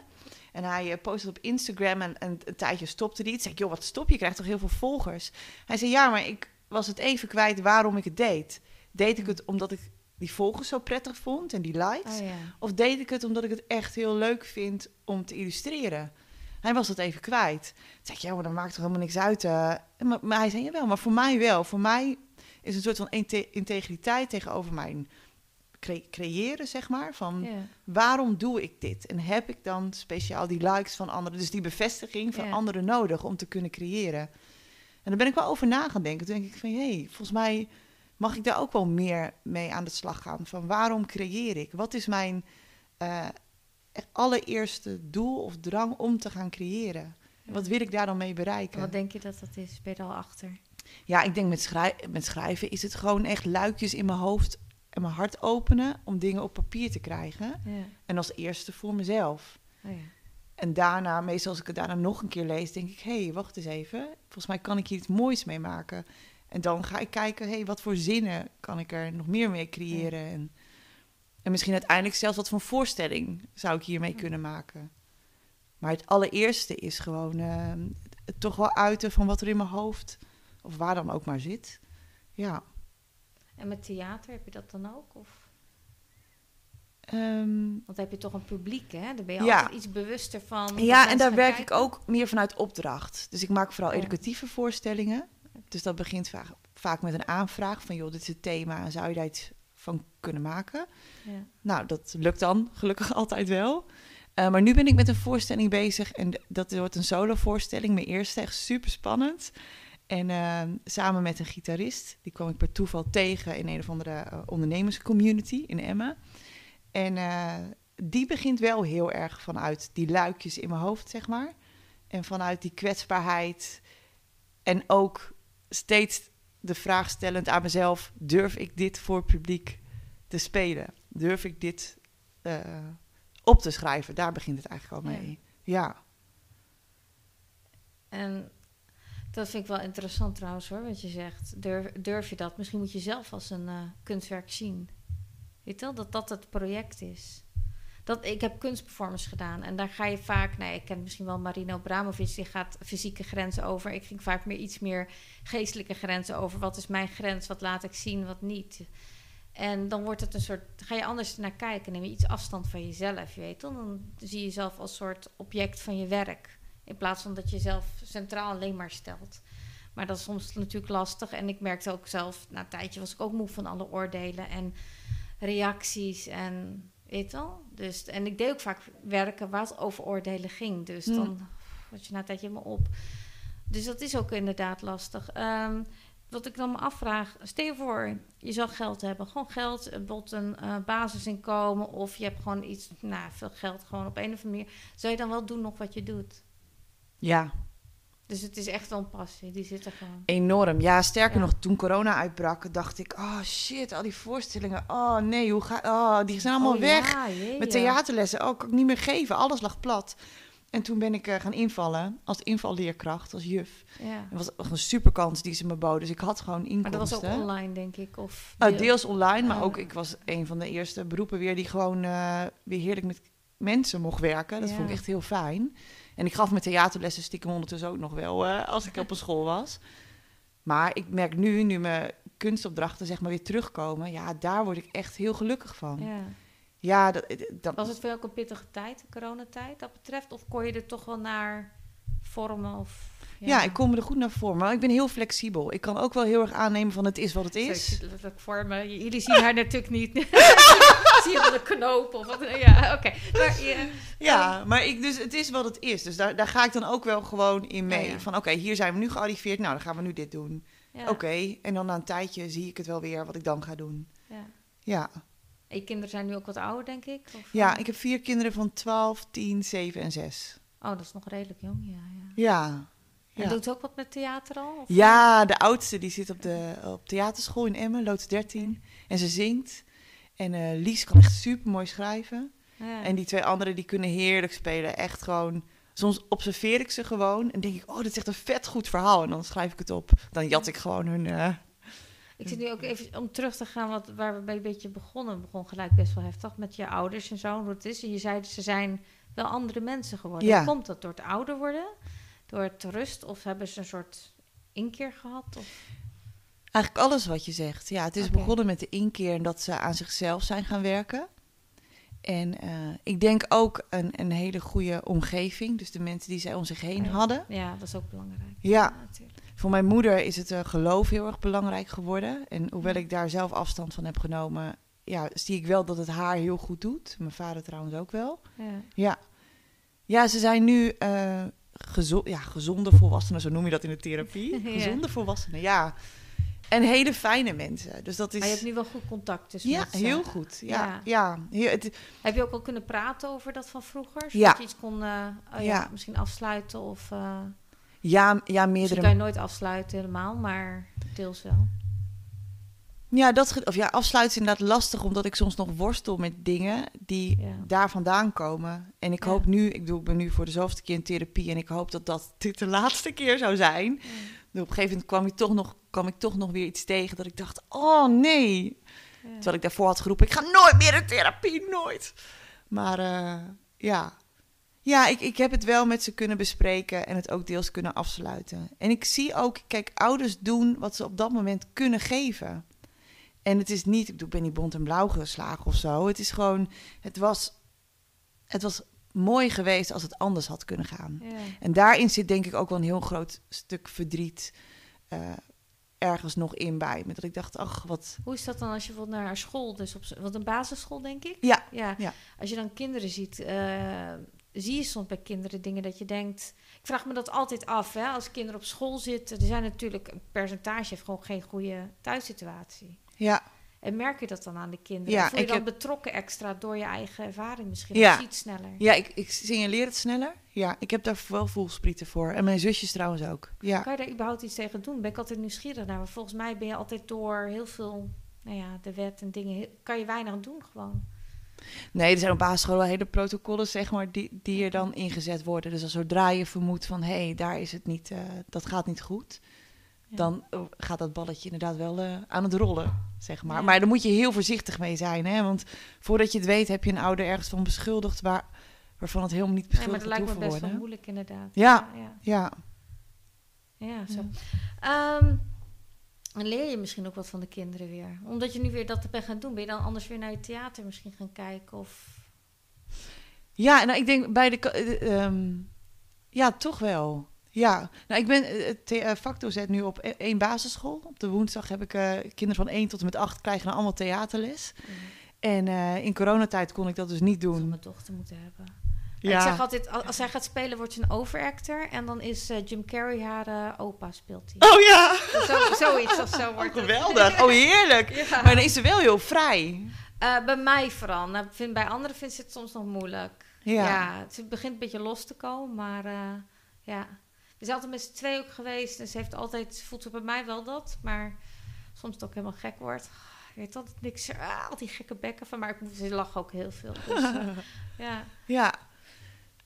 En hij eh, postte op Instagram en, en een tijdje stopte hij. Toen zei ik, joh, wat stop je? Je krijgt toch heel veel volgers? Hij zei, ja, maar ik was het even kwijt waarom ik het deed. Deed ik het omdat ik die volgers zo prettig vond en die likes? Oh ja. Of deed ik het omdat ik het echt heel leuk vind om te illustreren? Hij was dat even kwijt. Toen zei ik, ja, maar dat maakt toch helemaal niks uit. eh. Maar, maar hij zei, jawel, maar voor mij wel. Voor mij is een soort van inte- integriteit tegenover mijn cre- creëren, zeg maar. Van, waarom doe ik dit? En heb ik dan speciaal die likes van anderen, dus die bevestiging van anderen nodig om te kunnen creëren? En daar ben ik wel over na gaan denken. Toen denk ik van, hé, hey, volgens mij mag ik daar ook wel meer mee aan de slag gaan. Van waarom creëer ik? Wat is mijn eh, echt allereerste doel of drang om te gaan creëren? En wat wil ik daar dan mee En bereiken? wat denk je dat dat is? Ben je al achter? Ja, ik denk met, schrij- met schrijven is het gewoon echt luikjes in mijn hoofd en mijn hart openen om dingen op papier te krijgen. Ja. En als eerste voor mezelf. Oh ja. En daarna, meestal als ik het daarna nog een keer lees, denk ik: hé, hey, wacht eens even. Volgens mij kan ik hier iets moois mee maken. En dan ga ik kijken: hé, hey, wat voor zinnen kan ik er nog meer mee creëren? En, en misschien uiteindelijk zelfs wat voor voorstelling zou ik hiermee kunnen maken. Maar het allereerste is gewoon het toch wel uiten van wat er in mijn hoofd, of waar dan ook maar zit. Ja. En met theater heb je dat dan ook? Of? Ehm, Want dan heb je toch een publiek, hè? Dan ben je Ja. altijd iets bewuster van. Ja, en daar werk kijken. ik ook meer vanuit opdracht. Dus ik maak vooral educatieve voorstellingen. Dus dat begint vaak, vaak met een aanvraag van... joh, dit is het thema zou je daar iets van kunnen maken? Ja. Nou, dat lukt dan gelukkig [LAUGHS] altijd wel. Eh, maar nu ben ik met een voorstelling bezig en dat wordt een solo-voorstelling. Mijn eerste, echt super spannend. En eh, samen met een gitarist, die kwam ik per toeval tegen in een of andere eh, ondernemerscommunity in Emmen. En die begint wel heel erg vanuit die luikjes in mijn hoofd, zeg maar. En vanuit die kwetsbaarheid. En ook steeds de vraag stellend aan mezelf: durf ik dit voor publiek te spelen? Durf ik dit eh, op te schrijven? Daar begint het eigenlijk al mee. Ja. En dat vind ik wel interessant trouwens hoor, wat je zegt. Durf, durf je dat? Misschien moet je zelf als een eh, kunstwerk zien. Weet je wel, dat dat het project is. Dat, ik heb kunstperformance gedaan en daar ga je vaak... Nou, ik ken misschien wel Marino Bramovic, die gaat fysieke grenzen over. Ik ging vaak meer iets meer geestelijke grenzen over. Wat is mijn grens? Wat laat ik zien? Wat niet? En dan wordt het een soort... Ga je anders naar kijken, neem je iets afstand van jezelf, je weet wel. Dan zie je jezelf als soort object van je werk. In plaats van dat je jezelf centraal alleen maar stelt. Maar dat is soms natuurlijk lastig. En ik merkte ook zelf, na een tijdje was ik ook moe van alle oordelen en reacties en weet wel. Dus, en ik deed ook vaak werken waar het over oordelen ging. Dus dan was je na een tijdje helemaal op. Dus dat is ook inderdaad lastig. Ehm, wat ik dan me afvraag, stel je voor, je zou geld hebben. Gewoon geld, eh, bijvoorbeeld een eh, basisinkomen. Of je hebt gewoon iets, nou, veel geld gewoon op een of andere manier. Zou je dan wel doen nog wat je doet? Ja. Dus het is echt wel een passie, die zit er gewoon. Enorm. Ja, sterker Ja. nog, toen corona uitbrak, dacht ik, oh shit, al die voorstellingen. Oh nee, hoe ga, oh, die zijn allemaal Oh, weg. ja, jee, Met theaterlessen, oh, kan ik niet meer geven. Alles lag plat. En toen ben ik eh, gaan invallen als invalleerkracht, als juf. Ja. Dat was echt een superkans die ze me boden. Dus ik had gewoon Maar inkomsten. dat was ook online, denk ik. Of Uh, deels online, maar Oh. ook ik was een van de eerste beroepen weer die gewoon eh, weer heerlijk met mensen mocht werken. Dat Ja. vond ik echt heel fijn. En ik gaf mijn theaterlessen stiekem ondertussen ook nog wel eh, als ik op een school was. Maar ik merk nu, nu mijn kunstopdrachten zeg maar weer terugkomen, ja, daar word ik echt heel gelukkig van. Ja, Ja. dat, dat, Was het voor jou ook een pittige tijd, de coronatijd, dat betreft? Of kon je er toch wel naar vormen? Of, ja. ik kom er goed naar voor, maar ik ben heel flexibel. Ik kan ook wel heel erg aannemen van het is wat het ik is. zit letterlijk voor me. Jullie zien haar natuurlijk niet. [LAUGHS] Zie je wel een knoop of wat? Ja, oké. Maar Ja, maar ik, dus het is wat het is. Dus daar, daar ga ik dan ook wel gewoon in mee. Ja. Van oké, hier zijn we nu gearriveerd. Nou, dan gaan we nu dit doen. Oké, en dan na een tijdje zie ik het wel weer wat ik dan ga doen. ja. En je kinderen zijn nu ook wat ouder, denk ik? Of, ja, ik heb vier kinderen van 12, 10, 7 en 6. Oh, dat is nog redelijk jong, ja. ja. Ja. En Ja. doet ook wat met theater al? Of- ja, de oudste die zit op, de, op theaterschool in Emmen, loods 13. En ze zingt. En eh, Lies kan echt super mooi schrijven. Ja. En die twee anderen die kunnen heerlijk spelen. Echt gewoon. Soms observeer ik ze gewoon en denk ik, oh, dit is echt een vet goed verhaal. En dan schrijf ik het op. Dan jat ik gewoon hun. eh, Ik zit nu ook even om terug te gaan wat, waar we bij een beetje begonnen. We begon gelijk best wel heftig met je ouders en zo. Hoe het is. En je zei ze zijn wel andere mensen geworden. Ja. Komt dat door het ouder worden? Door het rust? Of hebben ze een soort inkeer gehad? Of... Eigenlijk alles wat je zegt. Ja, het is begonnen met de inkeer en dat ze aan zichzelf zijn gaan werken. En eh, ik denk ook een, een hele goede omgeving. Dus de mensen die zij om zich heen Ja. hadden. Ja, dat is ook belangrijk. Ja, voor mijn moeder is het eh, geloof heel erg belangrijk geworden. En hoewel ik daar zelf afstand van heb genomen, ja, zie ik wel dat het haar heel goed doet. Mijn vader trouwens ook wel. Ja. Ja, ja ze zijn nu eh, gezo ja, gezonde volwassenen, zo noem je dat in de therapie. [LAUGHS] Ja. Gezonde volwassenen, ja. En hele fijne mensen. Dus dat is. Maar je hebt nu wel goed contact tussen ja, met heel goed. Ja, Ja. het- Heb je ook al kunnen praten over dat van vroeger? Zodat Ja. je iets kon eh, oh ja, misschien afsluiten of... eh ja, ja, misschien meerdere. kan je nooit afsluiten helemaal, maar deels wel. Ja, dat, of ja, afsluiten is inderdaad lastig, omdat ik soms nog worstel met dingen die Ja. daar vandaan komen. En ik Ja. hoop nu, ik, doe, ik ben nu voor de zoveelste keer in therapie en ik hoop dat dat dit de laatste keer zou zijn. Dus op een gegeven moment kwam ik, toch nog, kwam ik toch nog weer iets tegen dat ik dacht, oh nee. Ja. Terwijl ik daarvoor had geroepen, ik ga nooit meer in therapie, nooit. Maar eh, ja, ja ik, ik heb het wel met ze kunnen bespreken en het ook deels kunnen afsluiten. En ik zie ook, kijk, ouders doen wat ze op dat moment kunnen geven. En het is niet, ik bedoel, ik ben niet bont en blauw geslagen of zo. Het is gewoon, het was, het was mooi geweest als het anders had kunnen gaan. Ja. En daarin zit denk ik ook wel een heel groot stuk verdriet eh, ergens nog in bij. Met dat ik dacht, ach, wat... Hoe is dat dan als je bijvoorbeeld naar haar school, dus op wat een basisschool denk ik? Ja, Ja. Ja. Als je dan kinderen ziet, eh, zie je soms bij kinderen dingen dat je denkt. Ik vraag me dat altijd af, hè? Als kinderen op school zitten, er zijn natuurlijk een percentage heeft gewoon geen goede thuissituatie. Ja, En merk je dat dan aan de kinderen? Ja, voel je dan heb- betrokken extra door je eigen ervaring misschien? Ja. Of zie je het sneller? ja ik, ik signaleer het sneller. Ja, ik heb daar wel voelsprieten voor. En mijn zusjes trouwens ook. Ja. Kan je daar überhaupt iets tegen doen? Ben ik altijd nieuwsgierig naar. Maar volgens mij ben je altijd door heel veel, nou ja, de wet en dingen, kan je weinig doen gewoon. Nee, er zijn op basisschool wel hele protocollen, zeg maar, die, die er dan ingezet worden. Dus als zodra je vermoedt van, hé, hey, daar is het niet, eh, dat gaat niet goed. Ja. Dan eh, gaat dat balletje inderdaad wel eh, aan het rollen, zeg maar. Ja. Maar daar moet je heel voorzichtig mee zijn, hè. Want voordat je het weet, heb je een ouder ergens van beschuldigd... Waar, waarvan het helemaal niet Nee, maar beschuldigd dat lijkt me best wel moeilijk inderdaad. Ja. ja. Ja, zo. Dan leer je misschien ook wat van de kinderen weer. Omdat je nu weer dat bent gaan doen. Ben je dan anders weer naar je theater misschien gaan kijken? Of... Ja, nou, ik denk bij de... ehm, ja, toch wel. Ja, nou, ik ben eh, het the- eh, vakdocent nu op e- één basisschool. Op de woensdag heb ik eh, kinderen van 1 tot en met 8 krijgen dan allemaal theaterles. En eh, in coronatijd kon ik dat dus niet zou doen. mijn dochter moeten hebben. Ik zeg altijd, al- als zij gaat spelen, wordt ze een overactor. En dan is eh, Jim Carrey haar eh, opa, speelt hij. Oh ja, Zo, zoiets of zo oh, wordt het. geweldig. Oh, heerlijk. [LAUGHS] Ja. Maar dan is ze wel heel vrij. Eh, bij mij vooral. Nou, vind, bij anderen vindt ze het soms nog moeilijk. Ja. Ja. het begint een beetje los te komen, maar eh, ja. We zijn altijd met z'n twee ook geweest. En ze heeft altijd, voelt ze bij mij wel dat. Maar soms het ook helemaal gek wordt. Ik weet altijd niks. Ah, al die gekke bekken van. Maar ik, ze lachen ook heel veel. Dus, eh, [LAUGHS] ja. Ja.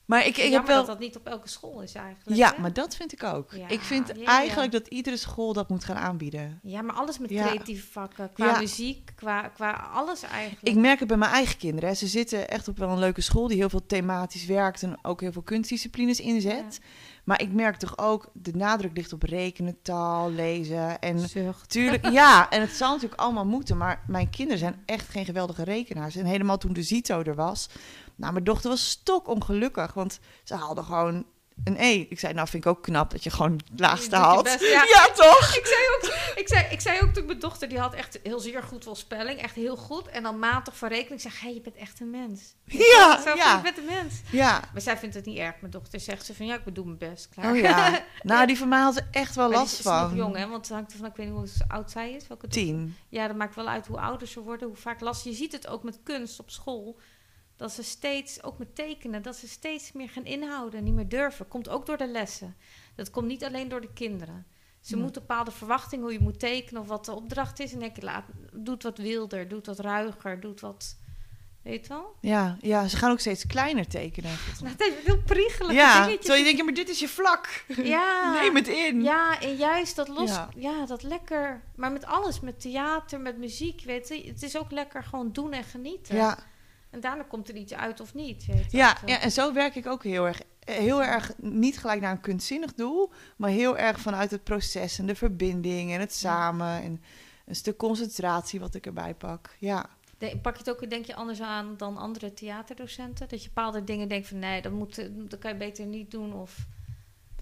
Maar ik, ik heb wel... dat dat niet op elke school is eigenlijk. Ja, hè? maar dat vind ik ook. Ja, ik vind ja, ja. eigenlijk dat iedere school dat moet gaan aanbieden. Ja, maar alles met creatieve vakken. Qua muziek, qua, qua alles eigenlijk. Ik merk het bij mijn eigen kinderen. Hè. Ze zitten echt op wel een leuke school die heel veel thematisch werkt en ook heel veel kunstdisciplines inzet. Maar ik merk toch ook, de nadruk ligt op rekenen, taal, lezen. En Zucht. tuurlijk, [LAUGHS] ja, en het zal natuurlijk allemaal moeten. Maar mijn kinderen zijn echt geen geweldige rekenaars. En helemaal toen de Zito er was. Nou, mijn dochter was stokongelukkig, want ze haalde gewoon een E. Ik zei, nou vind ik ook knap dat je gewoon het laagste haalt. best, ja. [LAUGHS] ja, toch? Ik zei, ook, ik, zei, ik zei ook toen mijn dochter, die had echt heel zeer goed wel spelling. Echt heel goed. En dan matig van rekening. Ik zeg, hé, je bent echt een mens. Ja, Zo van, ja. Je bent een mens. Ja. Maar zij vindt het niet erg. Mijn dochter zegt ze van, ja, ik bedoel mijn best. Klaar. Oh ja. [LAUGHS] Nou, die van mij had er echt wel Maar last is nog van. jong, hè? Want het hangt ervan, ik weet niet hoe oud zij is. Welke dochter. Tien. Ja, dat maakt wel uit hoe ouder ze worden, hoe vaak last. Je ziet het ook met kunst op school. Dat ze steeds, ook met tekenen, dat ze steeds meer gaan inhouden, niet meer durven. Komt ook door de lessen. Dat komt niet alleen door de kinderen. Ze Ja. moeten bepaalde verwachtingen hoe je moet tekenen of wat de opdracht is. En denk ik, laat, doe het wat wilder, doe het wat ruiger, doe het wat. Weet je wel? Ja, ja, ze gaan ook steeds kleiner tekenen. [LAUGHS] Nou, het is heel priegelijke Ja, dingetjes. terwijl je denkt, ja, maar dit is je vlak. [LAUGHS] Ja. Neem het in. Ja, en juist dat los, Ja. ja. dat lekker. Maar met alles, met theater, met muziek, weet je, het is ook lekker gewoon doen en genieten. Ja, En daarna komt er iets uit of niet, weet ja, Of, ja, en zo werk ik ook heel erg. Eh, Heel erg niet gelijk naar een kunstzinnig doel, maar heel erg vanuit het proces en de verbinding en het samen. En een stuk concentratie wat ik erbij pak. Ja. De- pak je het ook, denk je, anders aan dan andere theaterdocenten? Dat je bepaalde dingen denkt van, nee, dat, moet, eh, dat kan je beter niet doen. Of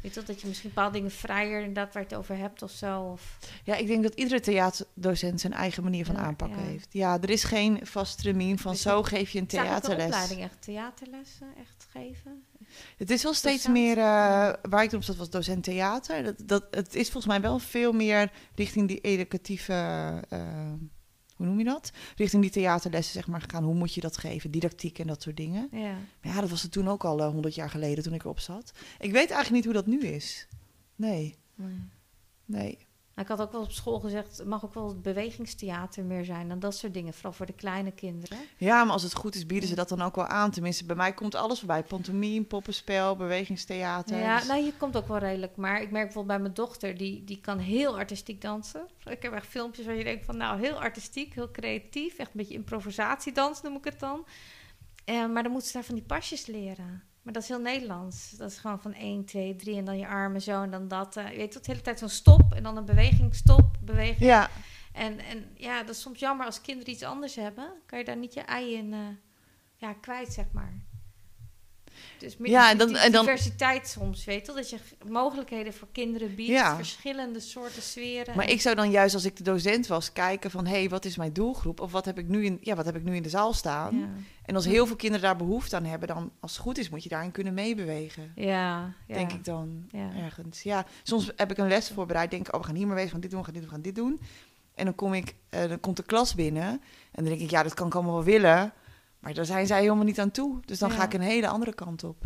weet je dat je misschien bepaalde dingen vrijer, inderdaad, waar je het over hebt of zo. Of, ja, ik denk dat iedere theaterdocent zijn eigen manier van Ja, aanpakken ja. heeft. Ja, er is geen vast termijn van Dus zo geef je een Zou theaterles. opleiding echt theaterlessen echt geven? Het is wel steeds Docent? meer, eh, waar ik op zat was docent theater. Dat, dat, het is volgens mij wel veel meer richting die educatieve, eh, hoe noem je dat? Richting die theaterlessen zeg maar gegaan. Hoe moet je dat geven? Didactiek en dat soort dingen. Ja. Maar ja, dat was het toen ook al honderd jaar geleden toen ik erop zat. Ik weet eigenlijk niet hoe dat nu is. Nee, Nee. nee. Nou, ik had ook wel op school gezegd, het mag ook wel het bewegingstheater meer zijn dan dat soort dingen, vooral voor de kleine kinderen. Ja, maar als het goed is bieden ze dat dan ook wel aan. Tenminste, bij mij komt alles voorbij. Pantomime, poppenspel, bewegingstheater. Ja, Dus- nou, hier komt ook wel redelijk. Maar ik merk bijvoorbeeld bij mijn dochter, die, die kan heel artistiek dansen. Ik heb echt filmpjes waar je denkt van, nou, heel artistiek, heel creatief. Echt een beetje improvisatiedans noem ik het dan. Eh, maar dan moet ze daar van die pasjes leren. Maar dat is heel Nederlands. Dat is gewoon van 1, 2, 3 en dan je armen zo en dan dat. eh, je weet dat de hele tijd zo'n stop en dan een beweging, stop, beweging. ja, En, en ja, dat is soms jammer als kinderen iets anders hebben. Kan je daar niet je ei in eh, ja, kwijt, zeg maar. Dus meer Ja, en dan- en dan- diversiteit soms, weet je? Dat je mogelijkheden voor kinderen biedt. Ja. Verschillende soorten sferen. Maar ik zou dan juist als ik de docent was kijken van... hé, hey, wat is mijn doelgroep? Of wat heb ik nu in, ja, wat heb ik nu in de zaal staan? Ja, En als heel veel kinderen daar behoefte aan hebben... dan als het goed is moet je daarin kunnen meebewegen. ja, ja. Denk ik dan Ja. ergens. Ja, soms heb ik een les voorbereid. Denk ik, oh, we gaan hier maar we gaan dit doen, we gaan dit doen, we gaan dit doen. En dan, kom ik, eh, dan komt de klas binnen. En dan denk ik, ja, dat kan ik allemaal wel willen. Maar daar zijn zij helemaal niet aan toe. Dus dan ga ik een hele andere kant op.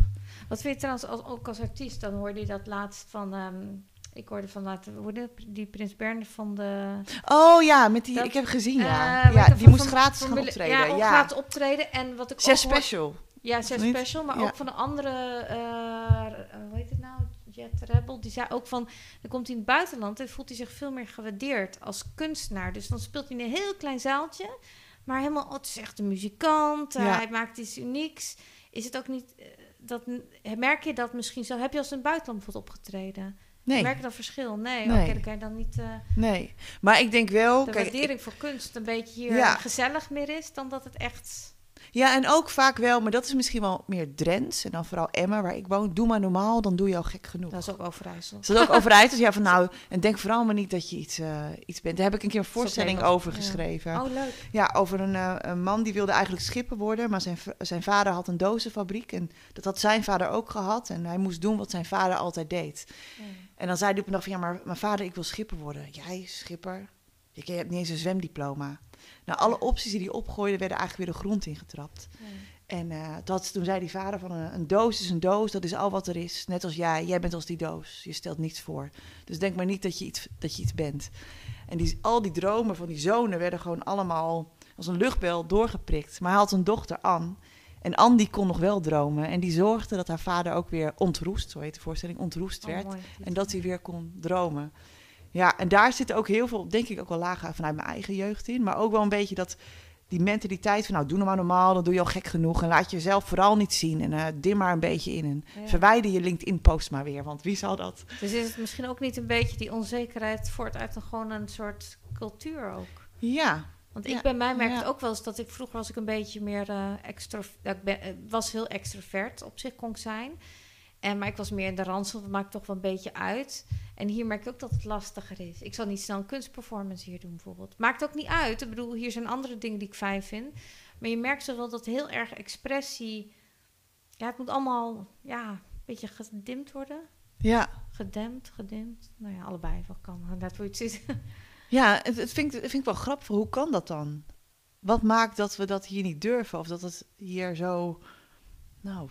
Wat vind je trouwens als, ook als artiest? Dan hoorde je dat laatst van... ehm, ik hoorde van laten, hoorde die Prins Bernhard van de... Oh ja, met die, Dat- ik heb gezien, ja. eh, ja die van- moest gratis van gaan optreden. Ja, Ja, gratis optreden. En wat ik Zes special. Ja, zes special, maar Ja. ook van een andere, eh, hoe heet het nou, Jet Rebel, die zei ook van, dan komt hij in het buitenland en voelt hij zich veel meer gewaardeerd als kunstenaar. Dus dan speelt hij in een heel klein zaaltje, maar helemaal, oh, het is echt een muzikant, eh, hij maakt iets unieks. Is het ook niet, eh, dat, merk je dat misschien zo, heb je als het buitenland bijvoorbeeld opgetreden? Nee, Merk je dat verschil? Nee, Nee. oké, kan je dan niet, eh, nee. Maar ik denk wel... de kijk, ik- waardering voor kunst een beetje hier Ja. gezellig meer is, dan dat het echt... Ja, en ook vaak wel, maar dat is misschien wel meer Drents. En dan vooral Emmen, waar ik woon. Doe maar normaal, dan doe je al gek genoeg. Dat is ook Overijssel. Ze dat ook. Dus ja, van [LAUGHS] nou, en denk vooral maar niet dat je iets, eh, iets bent. Daar heb ik een keer een voorstelling over ja. geschreven. Oh, leuk. Ja, over een, eh, een man die wilde eigenlijk schipper worden. Maar zijn, zijn vader had een dozenfabriek. En dat had zijn vader ook gehad. En hij moest doen wat zijn vader altijd deed. Ja. En dan zei hij op een dag van, ja, maar mijn vader, ik wil schipper worden. Jij, schipper? Je hebt niet eens een zwemdiploma. Nou, alle opties die hij opgooide, werden eigenlijk weer de grond ingetrapt. Ja. En eh, dat, toen zei die vader van een, een doos is een doos, dat is al wat er is. Net als jij, jij bent als die doos. Je stelt niets voor. Dus denk maar niet dat je iets, dat je iets bent. En die, al die dromen van die zonen werden gewoon allemaal als een luchtbel doorgeprikt. Maar hij had een dochter, Anne. En Anne die kon nog wel dromen. En die zorgde dat haar vader ook weer ontroest, zo heet de voorstelling, ontroest Oh, werd. mooi. En dat hij weer kon dromen. Ja, en daar zit ook heel veel, denk ik ook wel lagen vanuit mijn eigen jeugd in. Maar ook wel een beetje dat, die mentaliteit van, nou, doe nou maar normaal, dan doe je al gek genoeg. En laat jezelf vooral niet zien en eh dim maar een beetje in. En Ja. verwijder je LinkedIn-post maar weer, want wie zal dat? Dus is het misschien ook niet een beetje die onzekerheid voort uit een, gewoon een soort cultuur ook? Ja, Want Ja, ik bij mij merkte ja. het ook wel eens dat ik vroeger was ik een beetje meer eh extra, ja, ik ben, eh, was heel extrovert op zich kon ik zijn. En, maar ik was meer in de ransel, dat maakt toch wel een beetje uit. En hier merk ik ook dat het lastiger is. Ik zal niet snel een kunstperformance hier doen bijvoorbeeld. Maakt ook niet uit. Ik bedoel, hier zijn andere dingen die ik fijn vind. Maar je merkt zo wel dat heel erg expressie... Ja, het moet allemaal ja, een beetje gedimd worden. ja. Gedempt, gedimd. Nou ja, allebei. Wat kan. [LAUGHS] Net hoe je het ziet. Ja, het, het vind, ik- vind ik wel grappig. Hoe kan dat dan? Wat maakt dat we dat hier niet durven? Of dat het hier zo... Nou,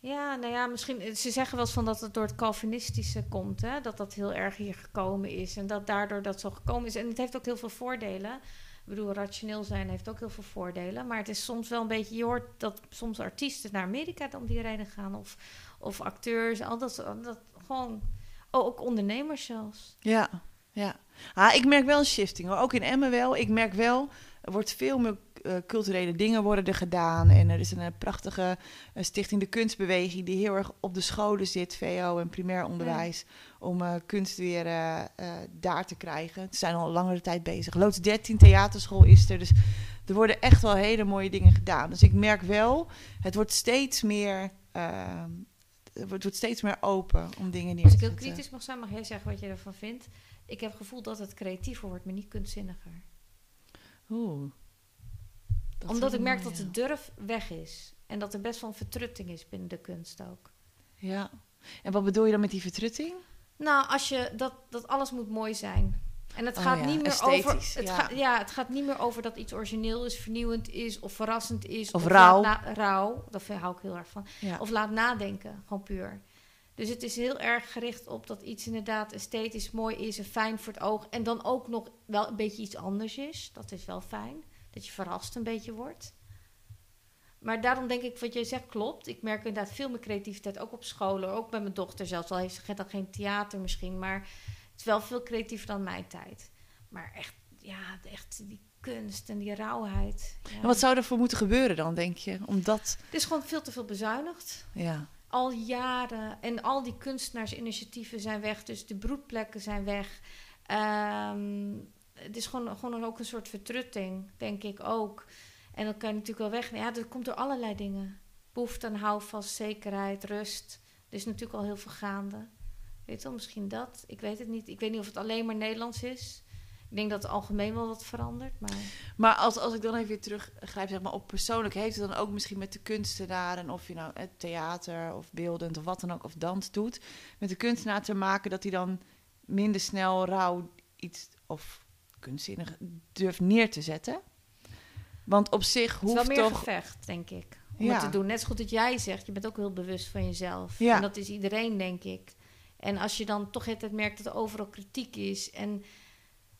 Ja, nou ja, misschien. Ze zeggen wel eens van dat het door het Calvinistische komt, hè? Dat dat heel erg hier gekomen is. En dat daardoor dat zo gekomen is. En het heeft ook heel veel voordelen. Ik bedoel, rationeel zijn heeft ook heel veel voordelen. Maar het is soms wel een beetje. Je hoort dat soms artiesten naar Amerika om die reden gaan. Of, of acteurs. Al dat, dat gewoon. Oh, ook ondernemers zelfs. Ja, ja. Ah, ik merk wel een shifting. Ook in Emmen wel. Ik merk wel, er wordt veel meer eh, culturele dingen worden er gedaan. En er is een, eh, prachtige eh, stichting De Kunstbeweging... die heel erg op de scholen zit, VO en primair onderwijs... om eh, kunst weer eh, eh, daar te krijgen. Ze zijn al langere tijd bezig. Loods 13 theaterschool is er. Dus er worden echt wel hele mooie dingen gedaan. Dus ik merk wel, het wordt steeds meer... eh, het wordt steeds meer open om dingen neer Als te ik heel zetten. kritisch mag zijn, mag jij zeggen wat je ervan vindt. Ik heb het gevoel dat het creatiever wordt, maar niet kunstzinniger. Oeh. Dat Omdat ik merk dat de durf weg is. En dat er best wel een vertrutting is binnen de kunst ook. Ja. En wat bedoel je dan met die vertrutting? Nou, als je dat, dat alles moet mooi zijn. En het Oh gaat ja, niet meer over. Het ja. Het gaat niet meer over dat iets origineel is, vernieuwend is of verrassend is. Of rauw. na- rauw, daar hou ik heel erg van. Ja. Of laat nadenken, gewoon puur. Dus het is heel erg gericht op dat iets inderdaad esthetisch mooi is en fijn voor het oog. En dan ook nog wel een beetje iets anders is. Dat is wel fijn. Dat je verrast een beetje wordt. Maar daarom denk ik, wat jij zegt klopt. Ik merk inderdaad veel meer creativiteit, ook op scholen. Ook bij mijn dochter zelfs. Al heeft ze dan geen theater misschien. Maar het is wel veel creatiever dan mijn tijd. Maar echt, ja, echt die kunst en die rauwheid. Ja. En wat zou er voor moeten gebeuren dan, denk je? Omdat, Het is gewoon veel te veel bezuinigd ja. al jaren. En al die kunstenaarsinitiatieven zijn weg. Dus de broedplekken zijn weg. Ehm, het is gewoon, gewoon ook een soort vertrutting, denk ik ook. En dan kan je natuurlijk wel weg. Ja, dat komt door allerlei dingen. Behoefte aan houvast, zekerheid, rust. Er is natuurlijk al heel veel gaande. Weet je wel, misschien dat. Ik weet het niet. Ik weet niet of het alleen maar Nederlands is. Ik denk dat het algemeen wel wat verandert. Maar Maar als, als ik dan even weer teruggrijp zeg maar, op persoonlijk, heeft het dan ook misschien met de kunstenaren, of je nou het theater of beeldend of wat dan ook, of dans doet, met de kunstenaar te maken dat hij dan minder snel rauw iets of kunstzinnig durft neer te zetten? Want op zich het is wel hoeft meer toch. gevecht, denk ik. Om Ja. het te doen. Net zo goed dat jij zegt, je bent ook heel bewust van jezelf. Ja. En dat is iedereen, denk ik. En als je dan toch het merkt dat er overal kritiek is. En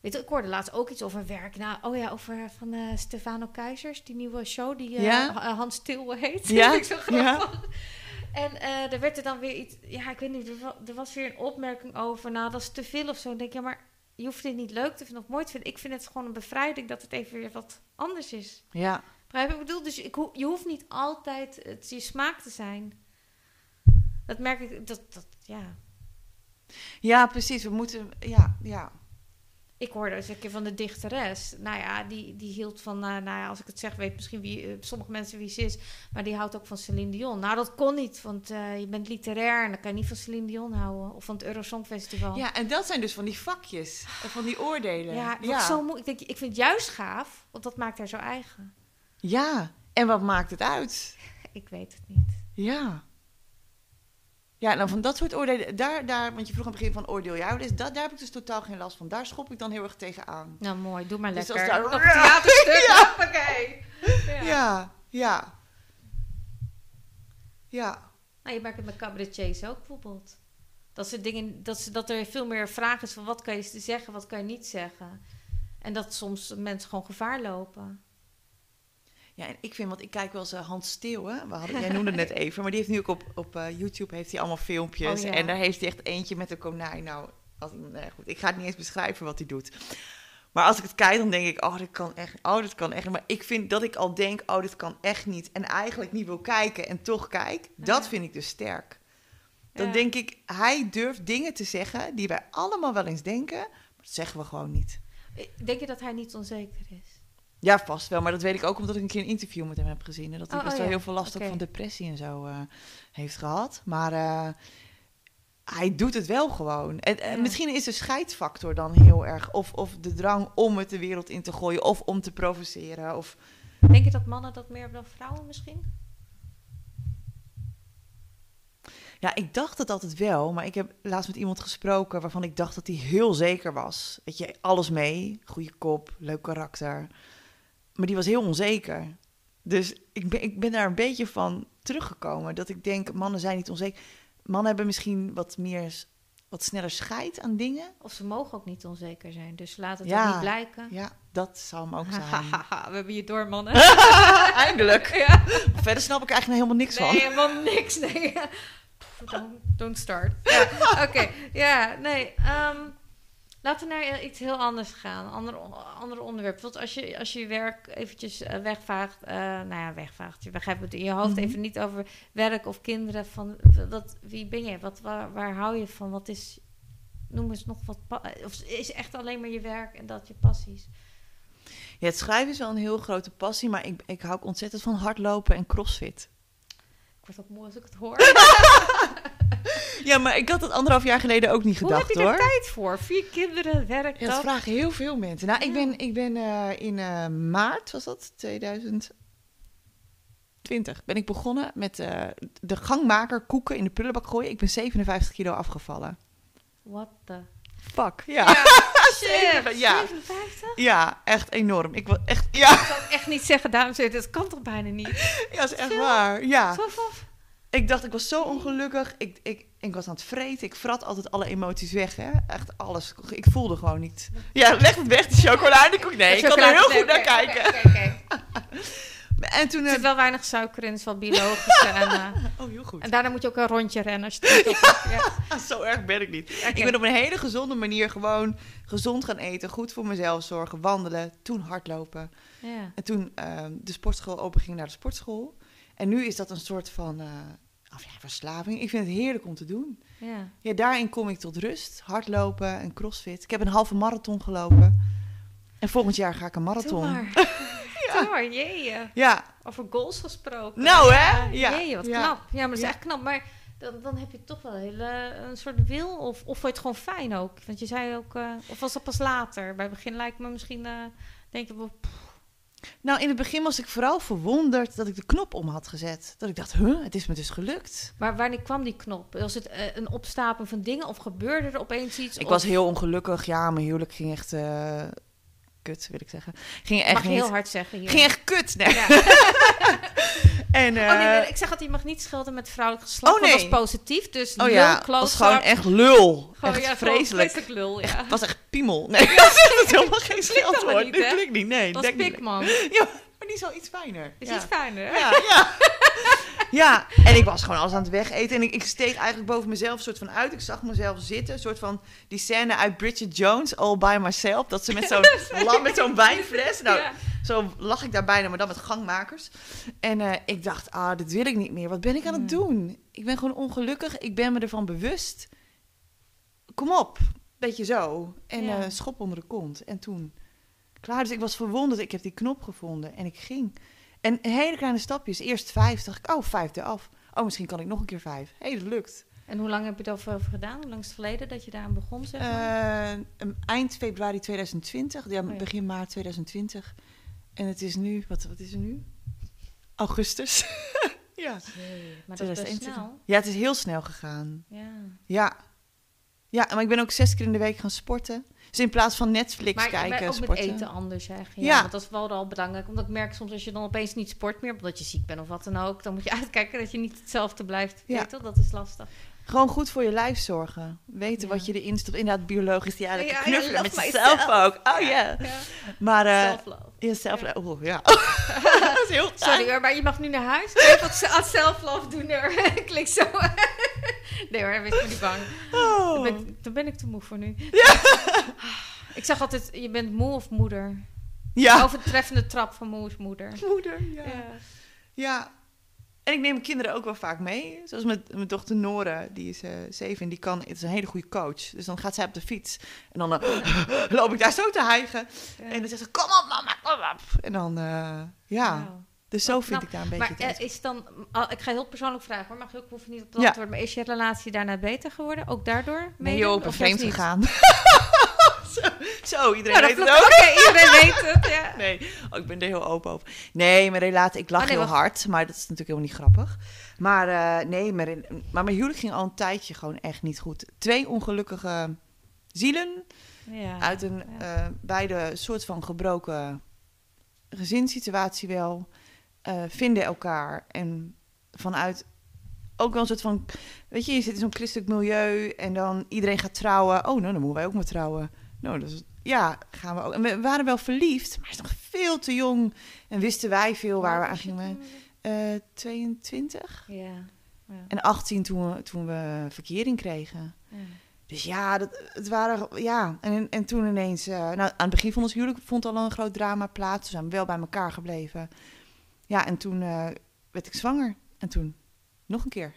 weet je, ik hoorde laatst ook iets over werk. Nou, oh ja, over van eh, Stefano Keizers, die nieuwe show die eh, Ja. Hans Stil heet. Ja, [LAUGHS] Vind ik zo ja. grappig. En eh er werd er dan weer iets, ja, ik weet niet, er, wa- er was weer een opmerking over. Nou, dat is te veel of zo. Dan denk ik, ja, maar je hoeft dit niet leuk te vinden of mooi te vinden. Ik vind het gewoon een bevrijding dat het even weer wat anders is. Ja, Begrijp ik bedoel? Dus ik, ho- je hoeft niet altijd het je smaak te zijn. Dat merk ik, dat, dat, ja. ja, precies. We moeten. Ja, ja. Ik hoorde eens een keer van de dichteres. Nou ja, die, die hield van, eh, nou ja, als ik het zeg, weet misschien wie, eh, sommige mensen wie ze is. Maar die houdt ook van Celine Dion. Nou, dat kon niet, want eh, je bent literair en dan kan je niet van Celine Dion houden. Of van het Eurosong Festival. ja, en dat zijn dus van die vakjes, en van die oordelen. ja, wat ja. Zo ik, denk, ik vind het juist gaaf, want dat maakt haar zo eigen. ja. En wat maakt het uit? [LAUGHS] Ik weet het niet. Ja. Ja, nou van dat soort oordelen, daar, daar, want je vroeg aan het begin van oordeel jou, dus dat, daar heb ik dus totaal geen last van. Daar schop ik dan heel erg tegen aan. Nou, mooi, doe maar Dus lekker. als daar- theaterstuk, [LAUGHS] hoppakee. Ja, ja. Ja. Nou, je merkt het met cabaretiers ook bijvoorbeeld. Dat, ze dingen, dat, ze, dat er veel meer vraag is van wat kan je zeggen, wat kan je niet zeggen. En dat soms mensen gewoon gevaar lopen. Ja, en ik vind, want ik kijk wel eens uh, Hans Steeuwen. We hadden, jij noemde het net even, maar die heeft nu ook op, op uh, YouTube heeft hij allemaal filmpjes. Oh, ja. En daar heeft hij echt eentje met een konijn. Nou, als, nee, goed, ik ga het niet eens beschrijven wat hij doet. Maar als ik het kijk, dan denk ik, oh, dit kan echt, oh, dit kan echt. Maar ik vind dat ik al denk, oh, dit kan echt niet. En eigenlijk niet wil kijken en toch kijk. Dat vind ik dus sterk. Dan Ja. denk ik, hij durft dingen te zeggen die wij allemaal wel eens denken. Maar dat zeggen we gewoon niet. Denk je dat hij niet onzeker is? Ja, vast wel. Maar dat weet ik ook omdat ik een keer een interview met hem heb gezien. En dat hij Oh, best oh wel ja. heel veel last ook Oké. van depressie en zo eh, heeft gehad. Maar eh, hij doet het wel gewoon. En, en Ja. misschien is de scheidsfactor dan heel erg. Of, of de drang om het de wereld in te gooien. Of om te provoceren. Of... Denk je dat mannen dat meer hebben dan vrouwen misschien? Ja, ik dacht het altijd wel. Maar ik heb laatst met iemand gesproken waarvan ik dacht dat hij heel zeker was. Weet je, alles mee. Goede kop, leuk karakter. Maar die was heel onzeker. Dus ik ben, ik ben daar een beetje van teruggekomen. Dat ik denk, mannen zijn niet onzeker. Mannen hebben misschien wat meer, wat sneller scheid aan dingen. Of ze mogen ook niet onzeker zijn, dus laat het Ja. ook niet blijken. Ja, dat zou hem ook [LAUGHS] zijn. We hebben je door, mannen. [LAUGHS] Eindelijk. ja. Verder snap ik eigenlijk helemaal niks Nee, van. helemaal niks. Nee. [LAUGHS] Don't, don't start. Ja, Oké, ja, nee. ehm, laten we naar eh, iets heel anders gaan. Ander, ander onderwerp. Want als je, als je werk eventjes eh, wegvaagt, eh, nou ja, wegvaagt. Je begrijpt het in je hoofd Mhm. even niet over werk of kinderen. Van, wat, wie ben je? Wat, waar, waar hou je van? Wat is, noem eens nog wat, pa- of is echt alleen maar je werk en dat je passies? Ja, het schrijven is wel een heel grote passie. Maar ik, ik hou ook ontzettend van hardlopen en crossfit. Word ook moe als ik het hoor. [LAUGHS] Ja, maar ik had dat anderhalf jaar geleden ook niet Hoe gedacht heb je hoor. er tijd voor? Vier kinderen, werk, Ja, dat dat. vragen heel veel mensen. Nou, ik ben, ik ben eh, in eh, maart, was dat 2020, ben ik begonnen met eh, de gangmaker koeken in de prullenbak gooien. Ik ben 57 kilo afgevallen. What the... Fuck, ja. Ja, [LAUGHS] Zeven, shit. ja. 57? Ja, echt enorm. Ik wil echt, ja, Ik zou echt niet zeggen, dames en heren, dat kan toch bijna niet? [LAUGHS] ja, dat is echt waar. Ja. Ik dacht, ik was zo ongelukkig. Ik, ik, ik was aan het vreten. Ik vrat altijd alle emoties weg, hè. Echt alles. Ik voelde gewoon niet. Ja, leg het weg, de chocoladekoek. Nee, ik kan er heel goed naar kijken. [LAUGHS] En toen... Er eh, zit wel weinig suiker in, is wel biologisch. en, eh, [LAUGHS] oh, heel goed. en daarna moet je ook een rondje rennen als je. [LAUGHS] Ja. [LAUGHS] Zo erg ben ik niet. Ik ben op een hele gezonde manier gewoon gezond gaan eten, goed voor mezelf zorgen, wandelen, toen hardlopen. Ja. En toen ehm, de sportschool open ging naar de sportschool. En nu is dat een soort van eh, of ja, verslaving. Ik vind het heerlijk om te doen. Ja. Ja, daarin kom ik tot rust. Hardlopen en crossfit. Ik heb een halve marathon gelopen. En volgend jaar ga ik een marathon. Doe maar, jee. Ja, Over goals gesproken. Nou, hè? Ja. Jee, wat Ja. knap. Ja, maar dat is Ja. echt knap. Maar dan, dan heb je toch wel een, hele, een soort wil. Of, of het gewoon fijn ook? Want je zei ook... eh, of was dat pas later? Bij het begin lijkt me misschien... denk pff, nou in het begin was ik vooral verwonderd dat ik de knop om had gezet. Dat ik dacht, huh, het is me dus gelukt. Maar wanneer kwam die knop? Was het eh, een opstapeling van dingen of gebeurde er opeens iets? Ik Of- was heel ongelukkig. Ja, mijn huwelijk ging echt kut, wil ik zeggen. Ging echt Mag je niet. heel hard zeggen hier. Ging echt kut. Nee. Ja. [LAUGHS] En, eh, oh nee, nee, ik zeg dat je mag niet schelden met vrouwelijk geslacht. Oh, nee. Dat is positief. Dus oh lul, ja, was gewoon echt lul. gewoon, echt ja, vreselijk. lul, ja. Het was echt piemel. [LAUGHS] Nee, [LAUGHS] dat is helemaal geen scheldwoord. hè? klinkt niet. Nee, Dat niet. pikman. Ja, maar die is wel iets fijner. Is iets fijner, hè? Ja, ja. Ja, en ik was gewoon alles aan het wegeten. En ik, ik steeg eigenlijk boven mezelf soort van uit. Ik zag mezelf zitten. Een soort van die scène uit Bridget Jones, All By Myself. Dat ze met zo'n [LAUGHS] lam met zo'n wijnfles. Nou, Ja. zo lag ik daar bijna, maar dan met gangmakers. En eh, ik dacht, ah, dit wil ik niet meer. Wat ben ik aan het doen? Ik ben gewoon ongelukkig. Ik ben me ervan bewust. Kom op. Beetje zo. En Ja. eh, schop onder de kont. En toen... Klaar, dus ik was verwonderd. Ik heb die knop gevonden en ik ging. En hele kleine stapjes. Eerst vijf, dacht ik, oh, vijf eraf. Oh, misschien kan ik nog een keer vijf. Hé, hey, dat lukt. En hoe lang heb je het over, gedaan? Hoe lang is het geleden dat je daar aan begon, zeg maar? Eh, eind februari 2020, ja, begin maart 2020. En het is nu, wat, wat is er nu? Augustus. [LAUGHS] ja. Jee, maar dat is best 2021. snel. Ja, het is heel snel gegaan. Ja. Ja. Ja, maar ik ben ook zes keer in de week gaan sporten. Dus in plaats van Netflix Maar kijken, ook sporten. met eten anders zeggen. Ja, Ja. Want dat is wel al belangrijk. Omdat ik merk soms als je dan opeens niet sport meer, omdat je ziek bent of wat dan ook, dan moet je [LAUGHS] uitkijken dat je niet hetzelfde blijft. Ja. Weet je, dat is lastig. Gewoon goed voor je lijf zorgen. Weten Ja. wat je erin stopt. Inderdaad, biologisch Ja, ja, knuffelen love met myself. jezelf ook. Oh ja. Ja. Maar Self-love. ja, zelf... Ja. Oh, ja. [LAUGHS] dat is heel Sorry hoor, maar je mag nu naar huis. Even wat self-love doen hoor. [LAUGHS] Klinkt zo. [LAUGHS] nee hoor, wees maar niet bang. Oh. Daar, ben ik, ben ik te moe voor nu. Ik zeg altijd, je bent moe of moeder. Ja. Overtreffende trap van moe is moeder. Moeder, ja. Ja. Ja. En ik neem mijn kinderen ook wel vaak mee. Zoals mijn, mijn dochter Nore, die is eh, zeven en die kan, het is een hele goede coach. Dus dan gaat zij op de fiets en dan eh, [GASPS] loop ik daar zo te hijgen. En dan zegt ze, kom op mama, kom op. En dan, eh, ja, dus zo vind ik daar een beetje Maar het is dan, ah, ik ga heel persoonlijk vragen hoor, mag je ook hoeven niet op te Ja. antwoorden, maar is je relatie daarna beter geworden? Ook daardoor? Nee joh, ik ben Of juist vreemd gegaan. [LAUGHS] zo, iedereen Ja, weet het ook. Oké, iedereen weet [LAUGHS] het. Ja. Nee, oh, ik ben er heel open over. Nee, mijn relatie, ik lach Oh, nee, heel hard, maar dat is natuurlijk helemaal niet grappig. Maar eh, nee, mijn, maar mijn huwelijk ging al een tijdje gewoon echt niet goed. Twee ongelukkige zielen Ja. uit een ja. eh, beide soort van gebroken gezinssituatie wel. eh, vinden elkaar en vanuit ook wel een soort van, weet je, je zit in zo'n christelijk milieu en dan iedereen gaat trouwen. Oh, nou, dan moeten wij ook maar trouwen. Nou, dat is, ja, gaan we ook. En we waren wel verliefd, maar hij is nog veel te jong en wisten wij veel waar we aan gingen. Eh 22 Ja. ja. en 18 toen we, toen we verkering kregen. ja. Dus ja, dat, het waren, ja. En, en toen ineens, eh, nou, aan het begin van ons huwelijk vond al een groot drama plaats. We zijn wel bij elkaar gebleven. Ja, en toen eh, werd ik zwanger. En toen nog een keer.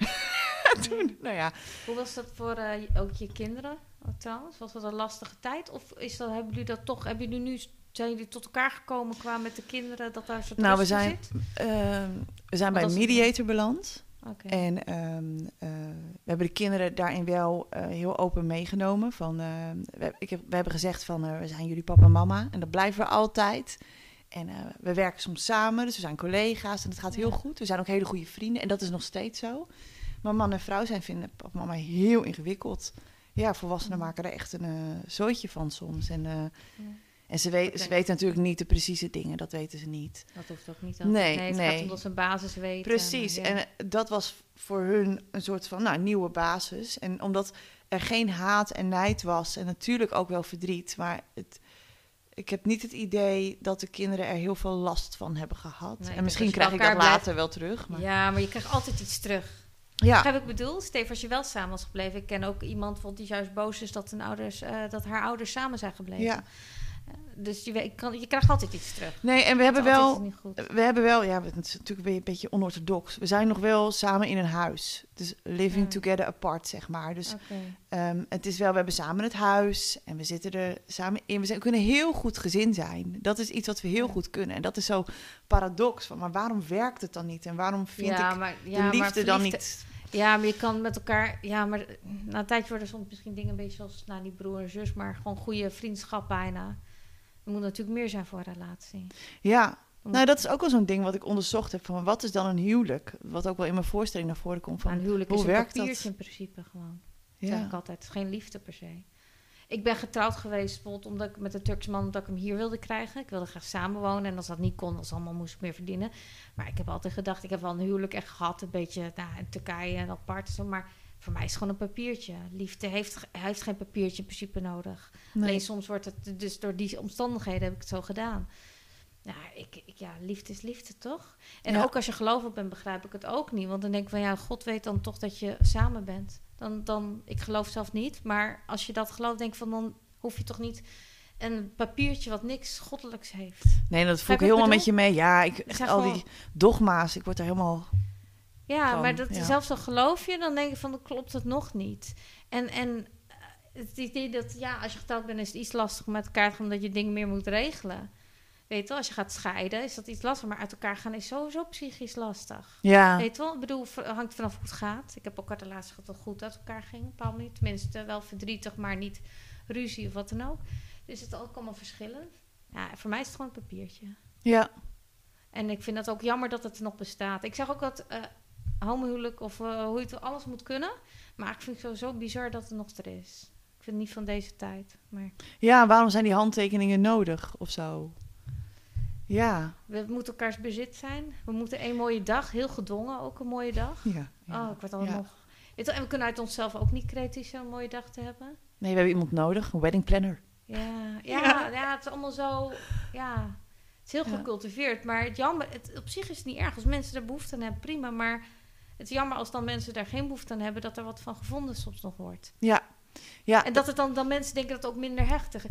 En [LAUGHS] toen, nou ja. Hoe was dat voor eh, ook je kinderen oh, trouwens? Was dat een lastige tijd? Of is dat, hebben jullie dat toch, hebben jullie nu, zijn jullie tot elkaar gekomen qua met de kinderen, dat daar soort Nou, we zijn, ehm, we zijn bij een het? mediator beland. En ehm, eh, we hebben de kinderen daarin wel eh, heel open meegenomen. Van, eh, we, ik heb, we hebben gezegd van, we zijn jullie papa en mama. En dat blijven we altijd. En we werken soms samen, dus we zijn collega's en het gaat heel Ja. goed. We zijn ook hele goede vrienden en dat is nog steeds zo. Maar man en vrouw zijn vinden papa en mama heel ingewikkeld. Ja, volwassenen Ja. maken er echt een eh zooitje van soms. En, eh, Ja. en ze, weet, ze weten natuurlijk niet de precieze dingen, dat weten ze niet. Dat hoeft ook niet. Nee, het nee. gaat om dat ze een basis weten. Precies. Ja. En eh, dat was voor hun een soort van nou, nieuwe basis. En omdat er geen haat en nijd was, en natuurlijk ook wel verdriet, maar het, ik heb niet het idee dat de kinderen er heel veel last van hebben gehad. Nee, en misschien krijg ik dat later wel terug. Maar... ja, maar je krijgt altijd iets terug. Ja. Begrijp ik bedoel? Steve, als je wel samen was gebleven. Ik ken ook iemand die juist boos is dat, hun ouders, eh, dat haar ouders samen zijn gebleven. ja. Dus je, kan, je krijgt altijd iets terug. Nee, en we hebben wel. We hebben wel, ja, het is natuurlijk weer een beetje onorthodox. We zijn nog wel samen in een huis. Dus living together apart, zeg maar. Dus. Ehm, het is wel, we hebben samen het huis en we zitten er samen in. We, zijn, we kunnen heel goed gezin zijn. Dat is iets wat we heel Ja. goed kunnen. En dat is zo paradox. Van, maar waarom werkt het dan niet? En waarom vind ja, ik maar, de ja, liefde dan niet? Ja, maar je kan met elkaar... Ja, maar na een tijdje worden soms misschien dingen een beetje zoals... Nou, niet broer en zus, maar gewoon goede vriendschap bijna. Er moet natuurlijk meer zijn voor een relatie. Ja, nou dat is ook wel zo'n ding wat ik onderzocht heb. Van wat is dan een huwelijk? Wat ook wel in mijn voorstelling naar voren komt. Van, een huwelijk hoe is een werkt dat? papiertje in principe gewoon. Dat zeg ik ja. altijd. Geen liefde per se. Ik ben getrouwd geweest bijvoorbeeld omdat ik met een Turks man dat ik hem hier wilde krijgen. Ik wilde graag samenwonen en als dat niet kon, als allemaal moest ik meer verdienen. Maar ik heb altijd gedacht, ik heb wel een huwelijk echt gehad, een beetje nou, in Turkije en apart zo. Maar voor mij is het gewoon een papiertje. Liefde heeft, heeft geen papiertje in principe nodig. Nee. Alleen soms wordt het, dus door die omstandigheden heb ik het zo gedaan. Ja, ik, ik, ja, liefde is liefde, toch? En Ja. ook als je gelovig bent, begrijp ik het ook niet. Want dan denk ik van, ja, God weet dan toch dat je samen bent. Dan, dan, ik geloof zelf niet, maar als je dat gelooft, denk ik van, dan hoef je toch niet een papiertje wat niks goddelijks heeft. nee, dat voel ik helemaal met je mee. Ja, ik, echt al die dogma's. Ik word er helemaal... Ja, maar dat, ja. zelfs al geloof je, dan denk je van, dan klopt het nog niet. En, en eh, het idee dat, ja, als je getrouwd bent, is het iets lastig met elkaar omdat je dingen meer moet regelen. Weet wel, als je gaat scheiden, is dat iets lastig. Maar uit elkaar gaan is sowieso psychisch lastig. Ja, Weet wel, ik bedoel, hangt vanaf hoe het gaat. Ik heb ook de laatste gehad dat het goed uit elkaar ging, bepaalde manier. Tenminste, wel verdrietig, maar niet ruzie of wat dan ook. Dus het is ook allemaal verschillend. Ja, voor mij is het gewoon een papiertje. ja. En ik vind het ook jammer dat het nog bestaat. Ik zeg ook dat eh homohuwelijk of eh, hoe je het alles moet kunnen. Maar ik vind het sowieso bizar dat het nog er is. Ik vind het niet van deze tijd. Maar Ja, waarom zijn die handtekeningen nodig of zo? Ja. we moeten elkaars bezit zijn. We moeten een mooie dag, heel gedwongen ook een mooie dag. ja, ja. Oh, ik word al Ja. nog... En we kunnen uit onszelf ook niet om een mooie dag te hebben. Nee, we hebben iemand nodig, een wedding planner. Ja, ja, Ja. ja. het is allemaal zo... Ja, het is heel Ja. gecultiveerd. Maar het jammer, het, op zich is het niet erg. Als mensen er behoefte aan hebben, prima. Maar het is jammer als dan mensen daar geen behoefte aan hebben... dat er wat van gevonden soms nog wordt. Ja. Ja, En dat het dan, dan mensen denken dat het ook minder hechtig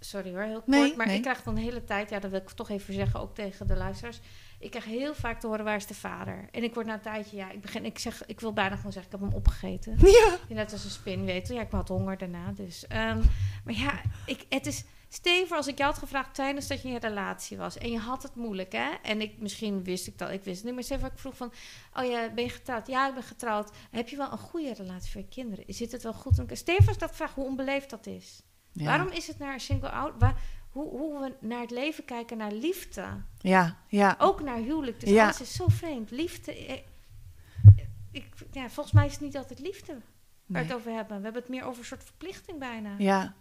Sorry hoor, heel kort. Nee, maar nee. ik krijg dan de hele tijd... Ja, dat wil ik toch even zeggen, ook tegen de luisteraars. Ik krijg heel vaak te horen, waar is de vader? En ik word na een tijdje... Ja, ik, begin, ik, zeg, ik wil bijna gewoon zeggen, ik heb hem opgegeten. [LAUGHS] ja. Net als een spin, weet je. Ja, ik had honger daarna. Dus, ehm, maar ja, ik, het is... Steven, als ik jou had gevraagd tijdens dat je in een relatie was... en je had het moeilijk, hè? En ik, misschien wist ik dat, ik wist het niet. Maar Steven, ik vroeg van... Oh ja, ben je getrouwd? Ja, ik ben getrouwd. Heb je wel een goede relatie voor je kinderen? Zit het wel goed? Steven, als dat vraag, hoe onbeleefd dat is. Ja. Waarom is het naar een single out... Waar, hoe, hoe we naar het leven kijken, naar liefde. Ja, ja. Ook naar huwelijk. Dus Ja. alles is zo vreemd. Liefde... eh, Ik, ja, volgens mij is het niet altijd liefde waar we Nee. het over hebben. We hebben het meer over een soort verplichting bijna. Ja.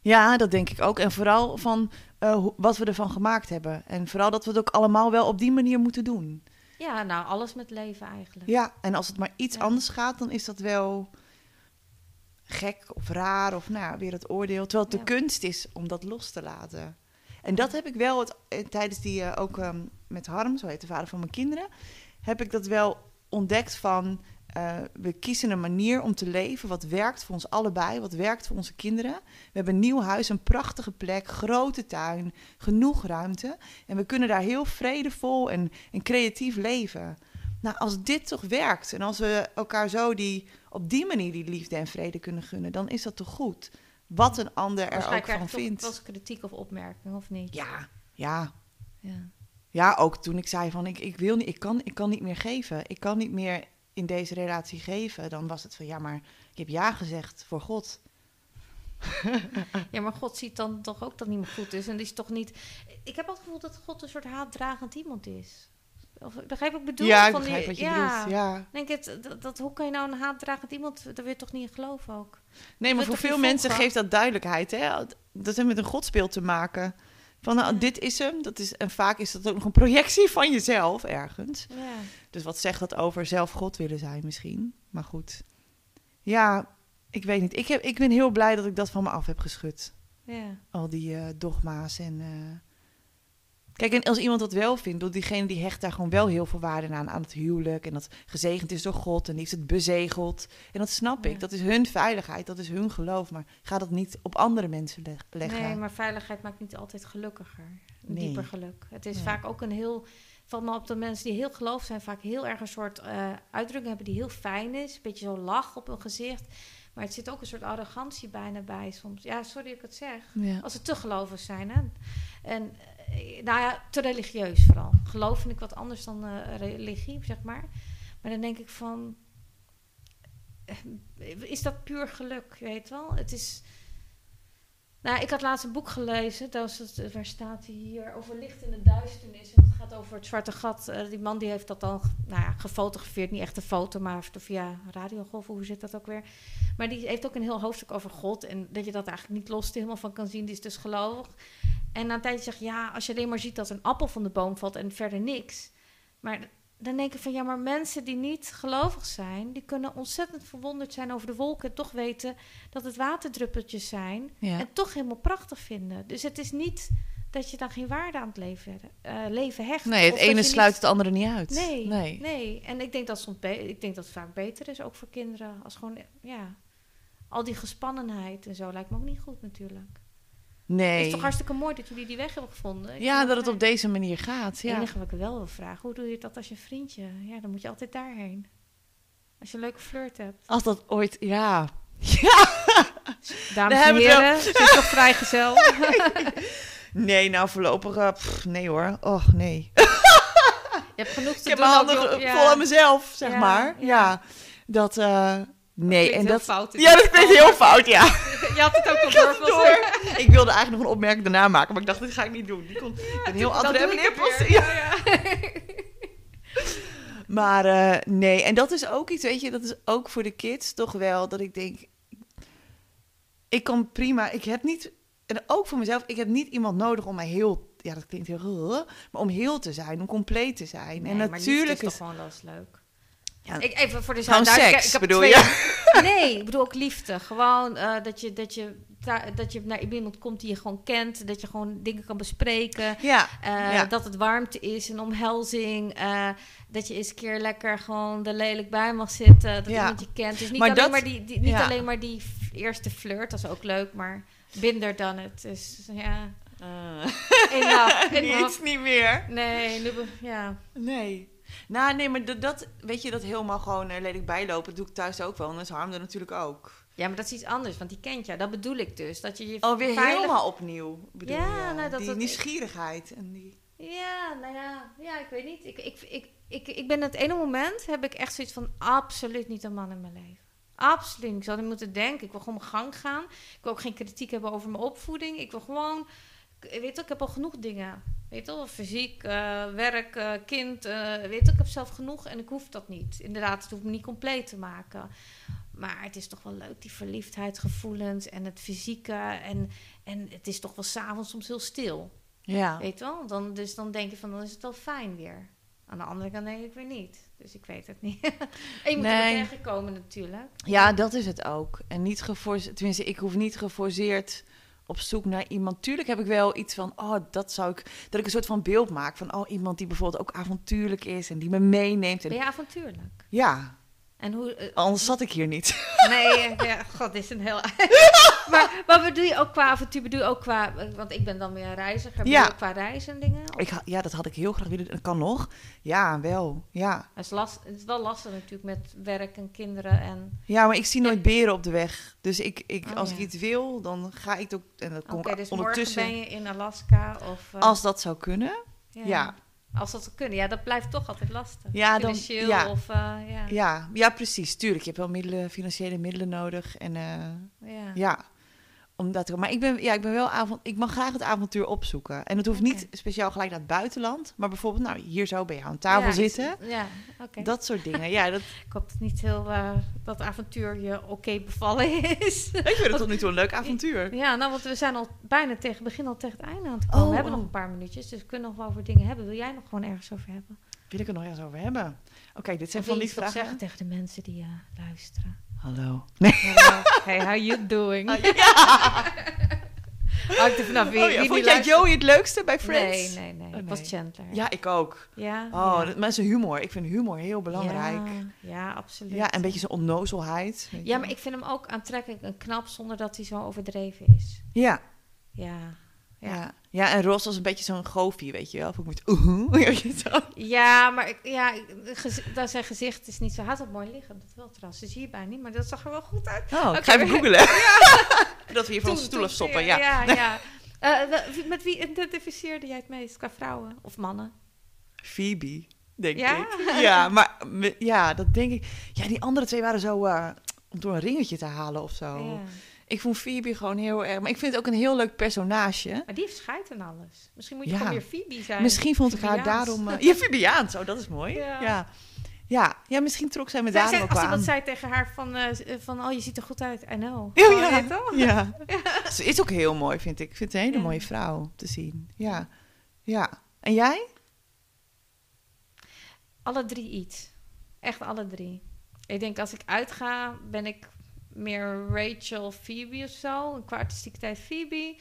Ja, dat denk ik ook. En vooral van eh, wat we ervan gemaakt hebben. En vooral dat we het ook allemaal wel op die manier moeten doen. Ja, nou, alles met leven eigenlijk. Ja, en als het maar iets Ja. anders gaat, dan is dat wel gek of raar of nou ja, weer het oordeel. Terwijl het de kunst is om dat los te laten. En dat heb ik wel het, eh, tijdens die eh, ook ehm, met Harm, zo heet de vader van mijn kinderen, heb ik dat wel ontdekt van eh, we kiezen een manier om te leven wat werkt voor ons allebei, wat werkt voor onze kinderen. We hebben een nieuw huis, een prachtige plek, grote tuin, genoeg ruimte. En we kunnen daar heel vredevol en, en creatief leven. Nou, als dit toch werkt en als we elkaar zo die, op die manier die liefde en vrede kunnen gunnen, dan is dat toch goed. Wat een ander er ook van vindt. wel eens kritiek of opmerking, of niet? Ja, ja. Ja. Ja, ook toen ik zei van ik, ik wil niet, ik kan, ik kan niet meer geven. Ik kan niet meer in deze relatie geven. Dan was het van ja, maar je hebt ja gezegd voor God. Ja, maar God ziet dan toch ook dat meer goed is. En is toch niet... Ik heb ook het gevoel dat God een soort haatdragend iemand is. Of, begrijp ik bedoel? ja, ik Van begrijp die- wat je ja. bedoelt. Ja. Denk het, dat, dat, hoe kan je nou een haatdragend iemand... Daar wil je toch niet in geloven ook? Nee, maar voor veel mensen geeft dat duidelijkheid. Hè? Dat heeft met een godsbeeld te maken. Van nou, dit is hem. Dat is, en vaak is dat ook nog een projectie van jezelf ergens. Ja. Dus wat zegt dat over zelf God willen zijn misschien? Maar goed. Ja, ik weet niet. Ik, heb, ik ben heel blij dat ik dat van me af heb geschud. ja. Al die eh, dogma's en... eh, Kijk, en als iemand dat wel vindt, door diegene die hecht daar gewoon wel heel veel waarde aan, aan het huwelijk. En dat gezegend is door God en die heeft het bezegeld. En dat snap Ja. ik. Dat is hun veiligheid, dat is hun geloof. Maar ga dat niet op andere mensen leg- leggen. Nee, maar veiligheid maakt niet altijd gelukkiger. Nee. dieper geluk. Het is vaak ook een heel... Valt me op de mensen die heel geloof zijn, vaak heel erg een soort eh, uitdrukking hebben die heel fijn is. Een beetje zo lach op hun gezicht. Maar het zit ook een soort arrogantie bijna bij soms. Ja, sorry dat ik het zeg. Ja. Als ze te gelovig zijn. Hè? En nou ja, te religieus vooral. Geloof vind ik wat anders dan eh, religie, zeg maar. Maar dan denk ik van... eh, Is dat puur geluk, je weet wel? Het is... Nou, ik had laatst een boek gelezen. Dat waar staat hij hier? Over licht in de duisternis. En het gaat over het zwarte gat. Eh, die man die heeft dat dan nou ja, gefotografeerd. Niet echt een foto, maar via radiogolven. Hoe zit dat ook weer? Maar die heeft ook een heel hoofdstuk over God. En dat je dat eigenlijk niet los helemaal van kan zien. Die is dus gelovig. En na een tijdje zeg je, ja, als je alleen maar ziet dat een appel van de boom valt en verder niks. Maar dan denk ik van, ja, maar mensen die niet gelovig zijn, die kunnen ontzettend verwonderd zijn over de wolken. En toch weten dat het waterdruppeltjes zijn. Ja. En toch helemaal prachtig vinden. Dus het is niet dat je dan geen waarde aan het leven, eh, leven hecht. Nee, het ene sluit niet- het andere niet uit. Nee, nee, nee. En ik denk dat soms ik denk dat het vaak beter is, ook voor kinderen. Als gewoon, ja, al die gespannenheid en zo lijkt me ook niet goed natuurlijk. Het Nee. is toch hartstikke mooi dat jullie die weg hebben gevonden. Ik Ja, dat het op deze manier gaat. Het Ja. enige wat ik wel wil vragen, hoe doe je dat als je vriendje... Ja, dan moet je altijd daarheen. Als je een leuke flirt hebt. Als dat ooit, ja. [LAUGHS] Dames We en het heren, ze is toch vrijgezel? [LAUGHS] Nee, nou voorlopig, eh, pff, nee hoor. Och, nee. Je hebt genoeg te Ik heb doen. mijn handen. Ja. vol aan mezelf, zeg Ja, maar. ja. Ja. Dat, eh, nee. klinkt En dat, fout, ja, dat is klinkt heel fout, ja. [LAUGHS] Je had het ook al door. het door. Ik wilde eigenlijk nog een opmerking daarna maken, maar ik dacht, dit ga ik niet doen. Die kon, ben heel andere het. Post- ja. [LAUGHS] Maar eh, nee, en dat is ook iets, weet je, dat is ook voor de kids toch wel dat ik denk. ik kan prima. Ik heb niet, en ook voor mezelf, ik heb niet iemand nodig om mij heel, ja, dat klinkt heel, maar om heel te zijn, om compleet te zijn. Nee, en natuurlijk is is, toch gewoon wel eens leuk. Ja, ik, even voor de gewoon seks, ik heb bedoel twee- je? [LAUGHS] Nee, ik bedoel ook liefde. Gewoon eh, dat, je, dat, je, dat je naar iemand komt die je gewoon kent. Dat je gewoon dingen kan bespreken. Ja, eh, Ja. Dat het warmte is, een omhelzing. eh, dat je eens een keer lekker gewoon er lelijk bij mag zitten. Dat Ja. iemand je kent. Dus niet, Maar alleen, dat- maar die, die, niet alleen maar die eerste flirt. Dat is ook leuk, maar binder dan het. Dus ja, enough, enough. Niets niet meer. Nee, ja. Nee. Nou, nee, maar dat, dat weet je, dat helemaal gewoon uh, lelijk bijlopen, dat doe ik thuis ook wel. En dat is Harm er natuurlijk ook. ja, maar dat is iets anders, want die kent jou. Dat bedoel ik dus. Dat je je Oh, weer veilig- helemaal opnieuw, bedoel Ja, je? nou, dat- die dat- nieuwsgierigheid en die... Ja, nou ja, ja, ik weet niet. Ik, ik, ik, ik, ik ben het ene moment heb ik echt zoiets van absoluut niet een man in mijn leven. Absoluut. Ik zou niet moeten denken. Ik wil gewoon mijn gang gaan. Ik wil ook geen kritiek hebben over mijn opvoeding. Ik wil gewoon, weet je, ik heb al genoeg dingen. Weet je fysiek, eh, werk, eh, kind. eh, weet je, ik heb zelf genoeg en ik hoef dat niet. Inderdaad, het hoeft me niet compleet te maken. Maar het is toch wel leuk, die verliefdheid, gevoelens en het fysieke. En, en het is toch wel s'avonds soms heel stil. Ja. Weet je wel? Dan, dus dan denk je van, dan is het wel fijn weer. Aan de andere kant denk ik weer niet. Dus ik weet het niet. [LAUGHS] en je moet Nee. er tegenkomen natuurlijk. Ja, dat is het ook. En niet geforceerd, tenminste, ik hoef niet geforceerd op zoek naar iemand. Tuurlijk heb ik wel iets van, oh, dat zou ik, dat ik een soort van beeld maak van, oh, iemand die bijvoorbeeld ook avontuurlijk is en die me meeneemt. Ben En, je avontuurlijk? ja, En hoe... eh, anders zat ik hier niet. nee, ja, god, dit is een heel... [LAUGHS] [LAUGHS] maar wat bedoel je ook qua avontuur? Bedoel je ook qua... Want ik ben dan weer een reiziger. Ja. ook qua reizen en dingen? Ik, ja, dat had ik heel graag willen. Dat kan nog. Ja, wel. Ja. Het, is last, het is wel lastig natuurlijk met werk en kinderen en... Ja, maar ik zie nooit beren op de weg. Dus ik, ik, Oh, als ja. ik iets wil, dan ga ik ook. En dat kom dus ondertussen. morgen ben je in Alaska of... eh, Als dat zou kunnen. ja. Als dat zou kunnen. Ja, dat blijft toch altijd lastig. Ja, dan- Financieel ja. of... eh, ja. Ja, ja, precies. Tuurlijk, je hebt wel middelen, financiële middelen nodig. En eh, Ja. ja, omdat ik, maar ik ben, ja, ik ben wel avond, ik mag graag het avhoofd opzoeken. En het hoeft niet speciaal gelijk naar het buitenland, maar bijvoorbeeld, nou, hier zo bij jou aan tafel Ja, zitten. Ja, oké. Dat soort dingen. Ja, dat [LAUGHS] Ik hoop dat niet heel eh, dat avontuur je oké bevallen is. ik vind het tot nu toe een leuk avontuur. ja, nou, want we zijn al bijna tegen begin al tegen het einde aan te komen. Oh, we hebben oh. nog een paar minuutjes, dus we kunnen nog wel over dingen hebben. Wil jij nog gewoon ergens over hebben? Wil ik het nog ergens over hebben? Oké, dit zijn Of van die vragen. zeggen tegen de mensen die eh, luisteren? Hallo. Nee. Hallo. hey, how you doing? [LAUGHS] Er vanaf wie, Oh ja, wie vond jij. Joey het leukste bij Friends? Nee, nee, nee. Oh, Het was. Chandler. Ja, ik ook. Ja, Oh, ja. dat, maar zijn humor. Ik vind humor heel belangrijk. Ja, ja, absoluut. Ja, en een beetje zijn onnozelheid. weet Ja, maar ik vind hem ook aantrekkelijk en knap zonder dat hij zo overdreven is. Ja, Ja. Ja. Ja, en Ross was een beetje zo'n goofie, weet je wel. Of ik moet... [LAUGHS] Weet je zo. ja maar ik, ja, dat zijn gezicht is niet zo... Had het mooi liggen, dat wel trouwens. Dat zie je bij niet, maar dat zag er wel goed uit. Oh, ik ga even googlen. [LAUGHS] dat we hier van de stoel toen- afstoppen, ja. Ja, ja. [LAUGHS] Eh, met wie identificeerde jij het meest qua vrouwen of mannen? Phoebe, denk Ja? ik. Ja, maar ja, dat denk ik. Ja, die andere twee waren zo... eh, om door een ringetje te halen of zo. Ja. Ik vond Phoebe gewoon heel erg... Maar ik vind het ook een heel leuk personage. Maar die heeft scheid en alles. Misschien moet je Ja. gewoon meer Phoebe zijn. Misschien vond ik haar daarom... eh, [LAUGHS] ja, Phoebeaans, oh, dat is mooi. Ja. Ja. Ja. ja, misschien trok zij me zei- ook als iemand aan. zei tegen haar van, eh, van... Oh, je ziet er goed uit. I know. [LAUGHS] Ja, Oh, ja. je [LAUGHS] wel? Ja. Ze is ook heel mooi, vind ik. Ik vind het een hele Ja. mooie vrouw te zien. Ja. Ja. En jij? Alle drie iets. Echt alle drie. Ik denk als ik uitga, ben ik meer Rachel, Phoebe of zo. Qua tijd Phoebe.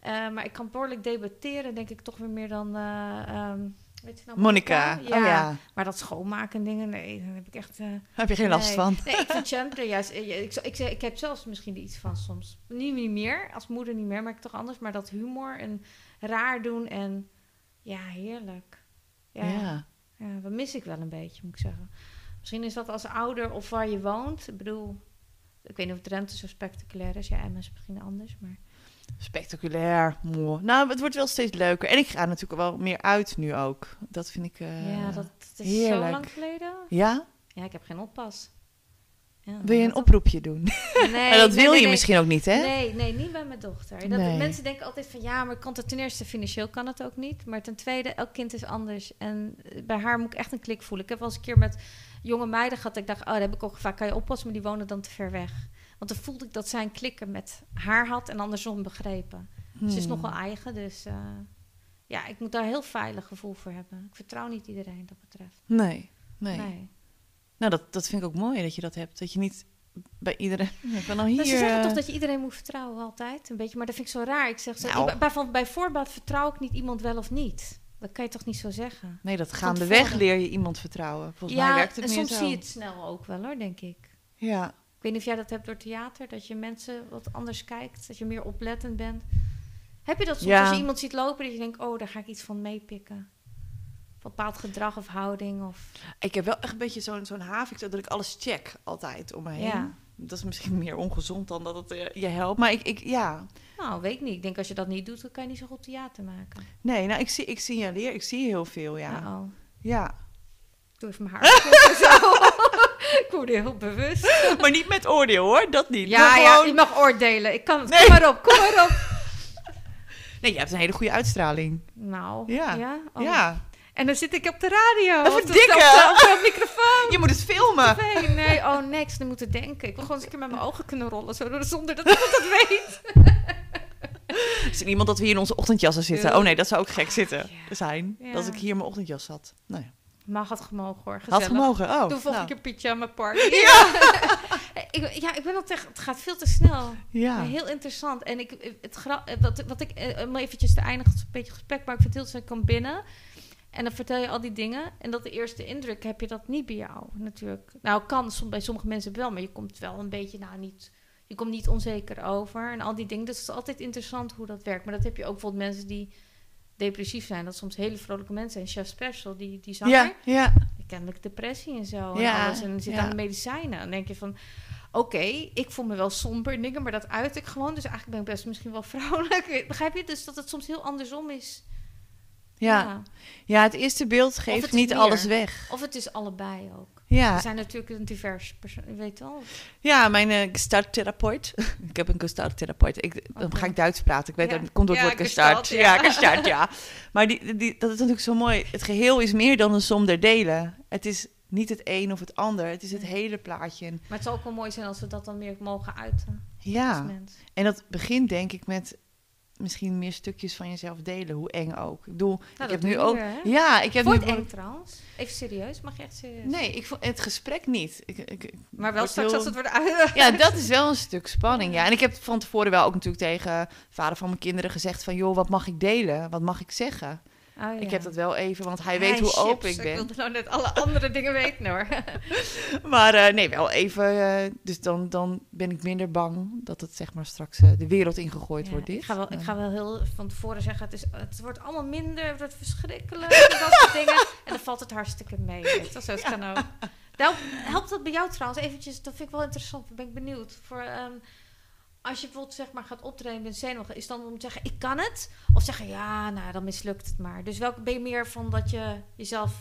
Eh, maar ik kan behoorlijk debatteren, denk ik toch weer meer dan... eh, ehm, weet je nou, Monica. Ja. Oh ja. Maar dat schoonmaken en dingen, nee, daar heb ik echt... eh, Heb je geen last van? Nee, ik vind [LAUGHS] Chandler juist... eh, Ik, ik, ik, heb zelfs misschien iets van soms. Nu niet meer, als moeder niet meer, maar ik toch anders. Maar dat humor en raar doen en... Ja, heerlijk. Ja. Ja, ja, dat mis ik wel een beetje, moet ik zeggen. Misschien is dat als ouder of waar je woont. Ik bedoel, ik weet niet of Drenthe zo spectaculair is. Ja, Emmen is misschien anders, maar... Spectaculair. Mooi. Nou, het wordt wel steeds leuker. En ik ga natuurlijk wel meer uit nu ook. Dat vind ik... eh, ja, dat, dat is heerlijk. zo lang geleden. Ja? Ja, ik heb geen oppas. Ja, Wil je een oproepje doen? Nee, [LAUGHS] dat wil nee, je misschien ook niet, hè? Nee, nee, niet bij mijn dochter. Dat. Mensen denken altijd van ja, maar kan het ten eerste financieel kan het ook niet. Maar ten tweede, elk kind is anders. En eh, bij haar moet ik echt een klik voelen. Ik heb wel eens een keer met jonge meiden gehad. dat Ik dacht, oh, dat heb ik ook vaak. Kan je oppassen, maar die wonen dan te ver weg. Want dan voelde ik dat zij een klikken met haar had en andersom begrepen. Ze is Hmm. nogal eigen, dus eh, ja, ik moet daar een heel veilig gevoel voor hebben. Ik vertrouw niet iedereen dat betreft. Nee, nee. Nee. Nou, dat, dat vind ik ook mooi dat je dat hebt. Dat je niet bij iedereen... Ik ben al hier... Maar ze zeggen eh, toch dat je iedereen moet vertrouwen altijd, een beetje. Maar dat vind ik zo raar. Ik zeg zo, Nou. bij voorbaat vertrouw ik niet iemand wel of niet. Dat kan je toch niet zo zeggen? Nee, dat gaandeweg leer je iemand vertrouwen. Volgens mij werkt het en meer soms zo. zie je het snel ook wel hoor, denk ik. Ja. Ik weet niet of jij dat hebt door theater, dat je mensen wat anders kijkt, dat je meer oplettend bent. Heb je dat soms Ja. als je iemand ziet lopen, dat je denkt, oh, daar ga ik iets van meepikken? Bepaald gedrag of houding of... Ik heb wel echt een beetje zo'n zo'n havik, dat ik alles check altijd om me heen. Ja. Dat is misschien [LAUGHS] meer ongezond dan dat het eh, je helpt. Maar ik, ik, ja... Nou, weet ik niet. Ik denk als je dat niet doet, dan kan je niet zo goed theater maken. Nee, nou, ik, zie, ik signaleer, ik zie heel veel, ja. Uh-oh. Ja. Ik doe even mijn haar zo. [LAUGHS] ik word heel bewust. [LAUGHS] maar niet met oordeel, hoor. Dat niet. Ja, Maar ja, gewoon- je mag oordelen. Ik kan het. Nee. Kom maar op, kom maar op. Nee, je hebt een hele goede uitstraling. Nou, Ja. ja. Oh. Ja. En dan zit ik op de radio. Of op de- dikke. Op de, op de microfoon. Je moet het filmen. Nee, nee, oh niks. Dan moeten denken. Ik wil gewoon eens een keer met mijn ogen kunnen rollen, zo, zonder dat iemand dat weet. Is [LAUGHS] er iemand dat we hier in onze ochtendjassen zitten? Oh nee, dat zou ook gek zitten ja. zijn. Ja. Dat ik hier in mijn ochtendjas had. Nou ja. Mag het gemogen hoor, Had gezellig. gemogen. Oh, Doe volgende nou. keer pyjama party. Ja. [LAUGHS] ik, ja, ik ben al tegen... Het gaat veel te snel. Ja. Heel interessant. En ik, het, wat, wat ik, eh, om eventjes te eindigen, het is een beetje gesprek, maar ik vind het heel kom binnen en dan vertel je al die dingen. En dat de eerste indruk heb je dat niet bij jou, natuurlijk. Nou, kan som- bij sommige mensen wel, maar je komt wel een beetje, nou niet, je komt niet onzeker over en al die dingen. Dus het is altijd interessant hoe dat werkt. Maar dat heb je ook bijvoorbeeld mensen die depressief zijn, dat soms hele vrolijke mensen zijn. Chef Special, die, die zanger, Ja, ja. kennelijk depressie en zo. Ja, en alles. En zit ja. aan de medicijnen. Dan denk je van, oké, ik voel me wel somber en dingen, maar dat uit ik gewoon. Dus eigenlijk ben ik best misschien wel [LAUGHS] vrouwelijk. Begrijp je? Dus dat het soms heel andersom is. Ja. ja, het eerste beeld geeft niet meer. alles weg. Of het is allebei ook. Ja, We zijn natuurlijk een divers persoon, weet wel. ja mijn eh gestalttherapeut. [LAUGHS] ik heb een gestalttherapeut. Ik, dan ga ik Duits praten. Ik weet Ja. dat komt door het woord gestart. Ja, gestart, ja. [LAUGHS] Maar die, die, dat is natuurlijk zo mooi. Het geheel is meer dan een som der delen. Het is niet het een of het ander. Het is het hele plaatje. Maar het zou ook wel mooi zijn als we dat dan meer mogen uiten ja, en dat begint denk ik met misschien meer stukjes van jezelf delen. Hoe eng ook. Ik bedoel, ik dat heb nu ook... weer? Ja, ik heb Vond nu... eng trouwens? Even serieus, mag je echt serieus? Nee, ik vond het gesprek niet. Ik, ik, ik Maar wel straks heel- als het wordt uit. Ja, dat is wel een stuk spanning. Ja. En ik heb van tevoren wel ook natuurlijk tegen vader van mijn kinderen gezegd van... joh, wat mag ik delen? Wat mag ik zeggen? Oh, Ik ja. heb dat wel even, want hij weet hoe chips. open ik Ik ben. wilde nou net alle andere dingen weten hoor. [LAUGHS] Maar eh, nee, wel even. eh, dus dan, dan ben ik minder bang dat het zeg maar straks eh, de wereld ingegooid Ja, wordt. Dit. ik, ga wel, ik ga wel heel van tevoren zeggen, het, is, het wordt allemaal minder, het wordt verschrikkelijk, en dat soort [LAUGHS] dingen. En dan valt het hartstikke mee. Weet je, zo het kan ook. Nou, helpt dat bij jou trouwens eventjes, dat vind ik wel interessant, ben ik benieuwd. Voor, ehm, als je bijvoorbeeld zeg maar gaat optreden met zenuwen, is dan om te zeggen, ik kan het? Of zeggen, ja, nou, dan mislukt het maar. Dus welke ben je meer van dat je jezelf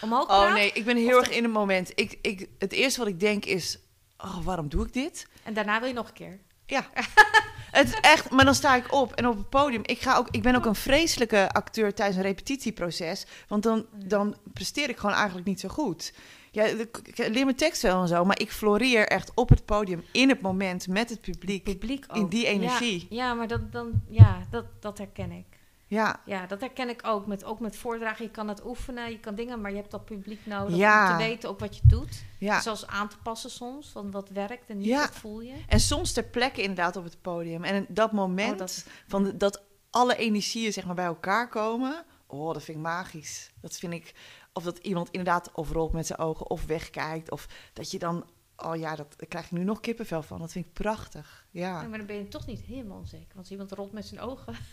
omhoog praat? Oh nee, ik ben heel Of erg in het moment. Ik, ik, het eerste wat ik denk is, oh, waarom doe ik dit? En daarna wil je nog een keer. Ja. [LAUGHS] het is echt, maar dan sta ik op en op het podium. Ik, ga ook, ik ben ook een vreselijke acteur tijdens een repetitieproces. Want dan, dan presteer ik gewoon eigenlijk niet zo goed. Ja, ik, leer mijn tekst wel en zo, maar ik floreer echt op het podium in het moment met het publiek. Publiek ook. In die energie. Ja, maar dat, dan, ja, dat, dat herken ik. Ja, Ja, dat herken ik ook. Met, ook met voordragen. Je kan het oefenen, je kan dingen, maar je hebt dat publiek nodig Ja. om te weten ook wat je doet. ja. Zelfs aan te passen soms, van wat werkt en niet, Ja. wat voel je. En soms ter plekke inderdaad op het podium. En dat moment Oh, dat- van dat alle energieën zeg maar bij elkaar komen. Oh, dat vind ik magisch. Dat vind ik. Of dat iemand inderdaad of rolt met zijn ogen of wegkijkt. Of dat je dan. Oh ja, dat daar krijg ik nu nog kippenvel van. Dat vind ik prachtig. Ja. Maar dan ben je toch niet helemaal onzeker. Want iemand rolt met zijn ogen. [LAUGHS]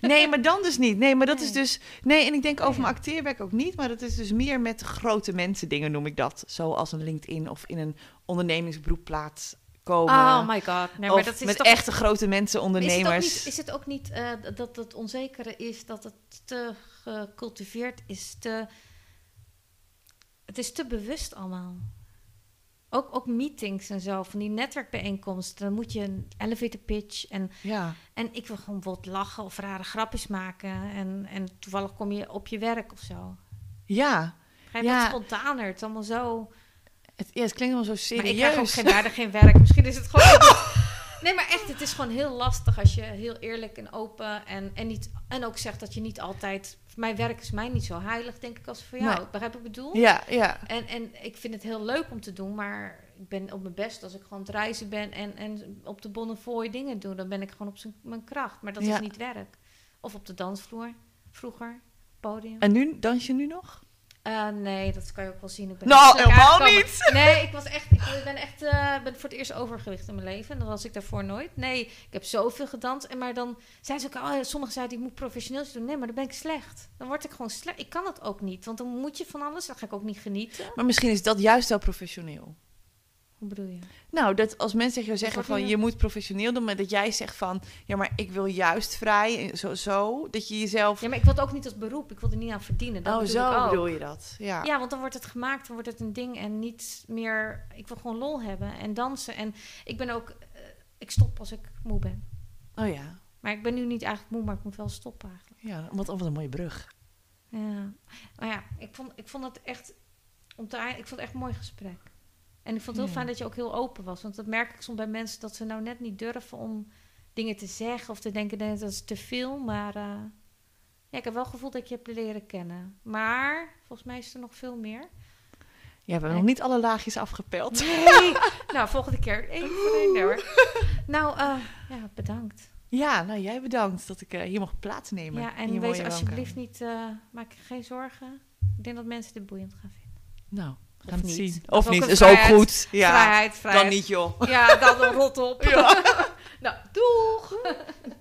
Nee, maar dan dus niet. Nee, maar dat is dus. Nee, en ik denk over mijn acteerwerk ook niet. Maar dat is dus meer met grote mensen dingen, noem ik dat. Zoals een LinkedIn of in een ondernemingsberoepplaats komen. Oh my god. Nee, maar dat is met toch, echte grote mensen, is het ook ondernemers. niet, is het ook niet dat het onzekere is dat het te gecultiveerd is, te, het is te bewust allemaal. Ook, ook meetings en zo, van die netwerkbijeenkomsten. Dan moet je een elevator pitch en Ja. En ik wil gewoon wat lachen of rare grapjes maken. En, en toevallig kom je op je werk of zo. Ja, Ga je Ja. wat spontaner? Het is allemaal zo... Het, ja, het klinkt allemaal zo Maar serieus. ik krijg ook geen waarde, geen werk. Misschien is het gewoon... [LAUGHS] Nee, maar echt, het is gewoon heel lastig als je heel eerlijk en open en, en, niet, en ook zegt dat je niet altijd... Mijn werk is mij niet zo heilig, denk ik, als voor jou. Nee. Begrijp ik bedoel? Ja, ja. En, en ik vind het heel leuk om te doen, maar ik ben op mijn best als ik gewoon het reizen ben en, en op de Bonnefoy dingen doe. Dan ben ik gewoon op mijn kracht. Maar dat Ja. is niet werk. Of op de dansvloer, vroeger, podium. En nu, dans je nu nog? Eh, nee, dat kan je ook wel zien. Ik ben Nou, helemaal niet. [LAUGHS] Nee, ik was echt, ik ben echt, eh, ben voor het eerst overgewicht in mijn leven. En dat was ik daarvoor nooit. Nee, ik heb zoveel gedanst. En maar dan zijn ze ook, oh, sommigen zeiden, ik moet professioneel doen. Nee, maar dan ben ik slecht. Dan word ik gewoon slecht. Ik kan het ook niet, want dan moet je van alles. Dan ga ik ook niet genieten. Maar misschien is dat juist wel professioneel. Hoe bedoel je? Nou, dat als mensen tegen jou zeggen van je moet professioneel doen, maar dat jij zegt van ja, maar ik wil juist vrij, en zo, zo dat je jezelf. Ja, maar ik wil het ook niet als beroep. Ik wil er niet aan verdienen. Dat oh, bedoel zo ik ook. bedoel je dat? Ja. Ja, want dan wordt het gemaakt, dan wordt het een ding en niet meer. Ik wil gewoon lol hebben en dansen. En ik ben ook. eh, ik stop als ik moe ben. Oh ja. Maar ik ben nu niet eigenlijk moe, maar ik moet wel stoppen eigenlijk. Ja, wat, wat een mooie brug. Ja. Maar ja, ik vond, ik vond het echt. Om te, ik vond het echt een mooi gesprek. En ik vond het heel fijn dat je ook heel open was. Want dat merk ik soms bij mensen dat ze nou net niet durven om dingen te zeggen of te denken dat is te veel. Maar eh, ja, ik heb wel het gevoel dat ik je hebt leren kennen. Maar volgens mij is er nog veel meer. Ja, we hebben nog niet alle laagjes afgepeld. Nee. [LAUGHS] nou, volgende keer één voor één hoor. Nou, eh, ja, bedankt. Ja, nou jij bedankt dat ik eh, hier mocht plaatsnemen. Ja, en wees alsjeblieft niet, maak je geen zorgen. Ik denk dat mensen dit boeiend gaan vinden. Nou, gaan het niet. zien. Of niet, is ook goed. Ja, Vrijheid, vrijheid. dan niet joh. Ja, dan rot op. [LAUGHS] nou, doeg! [LAUGHS]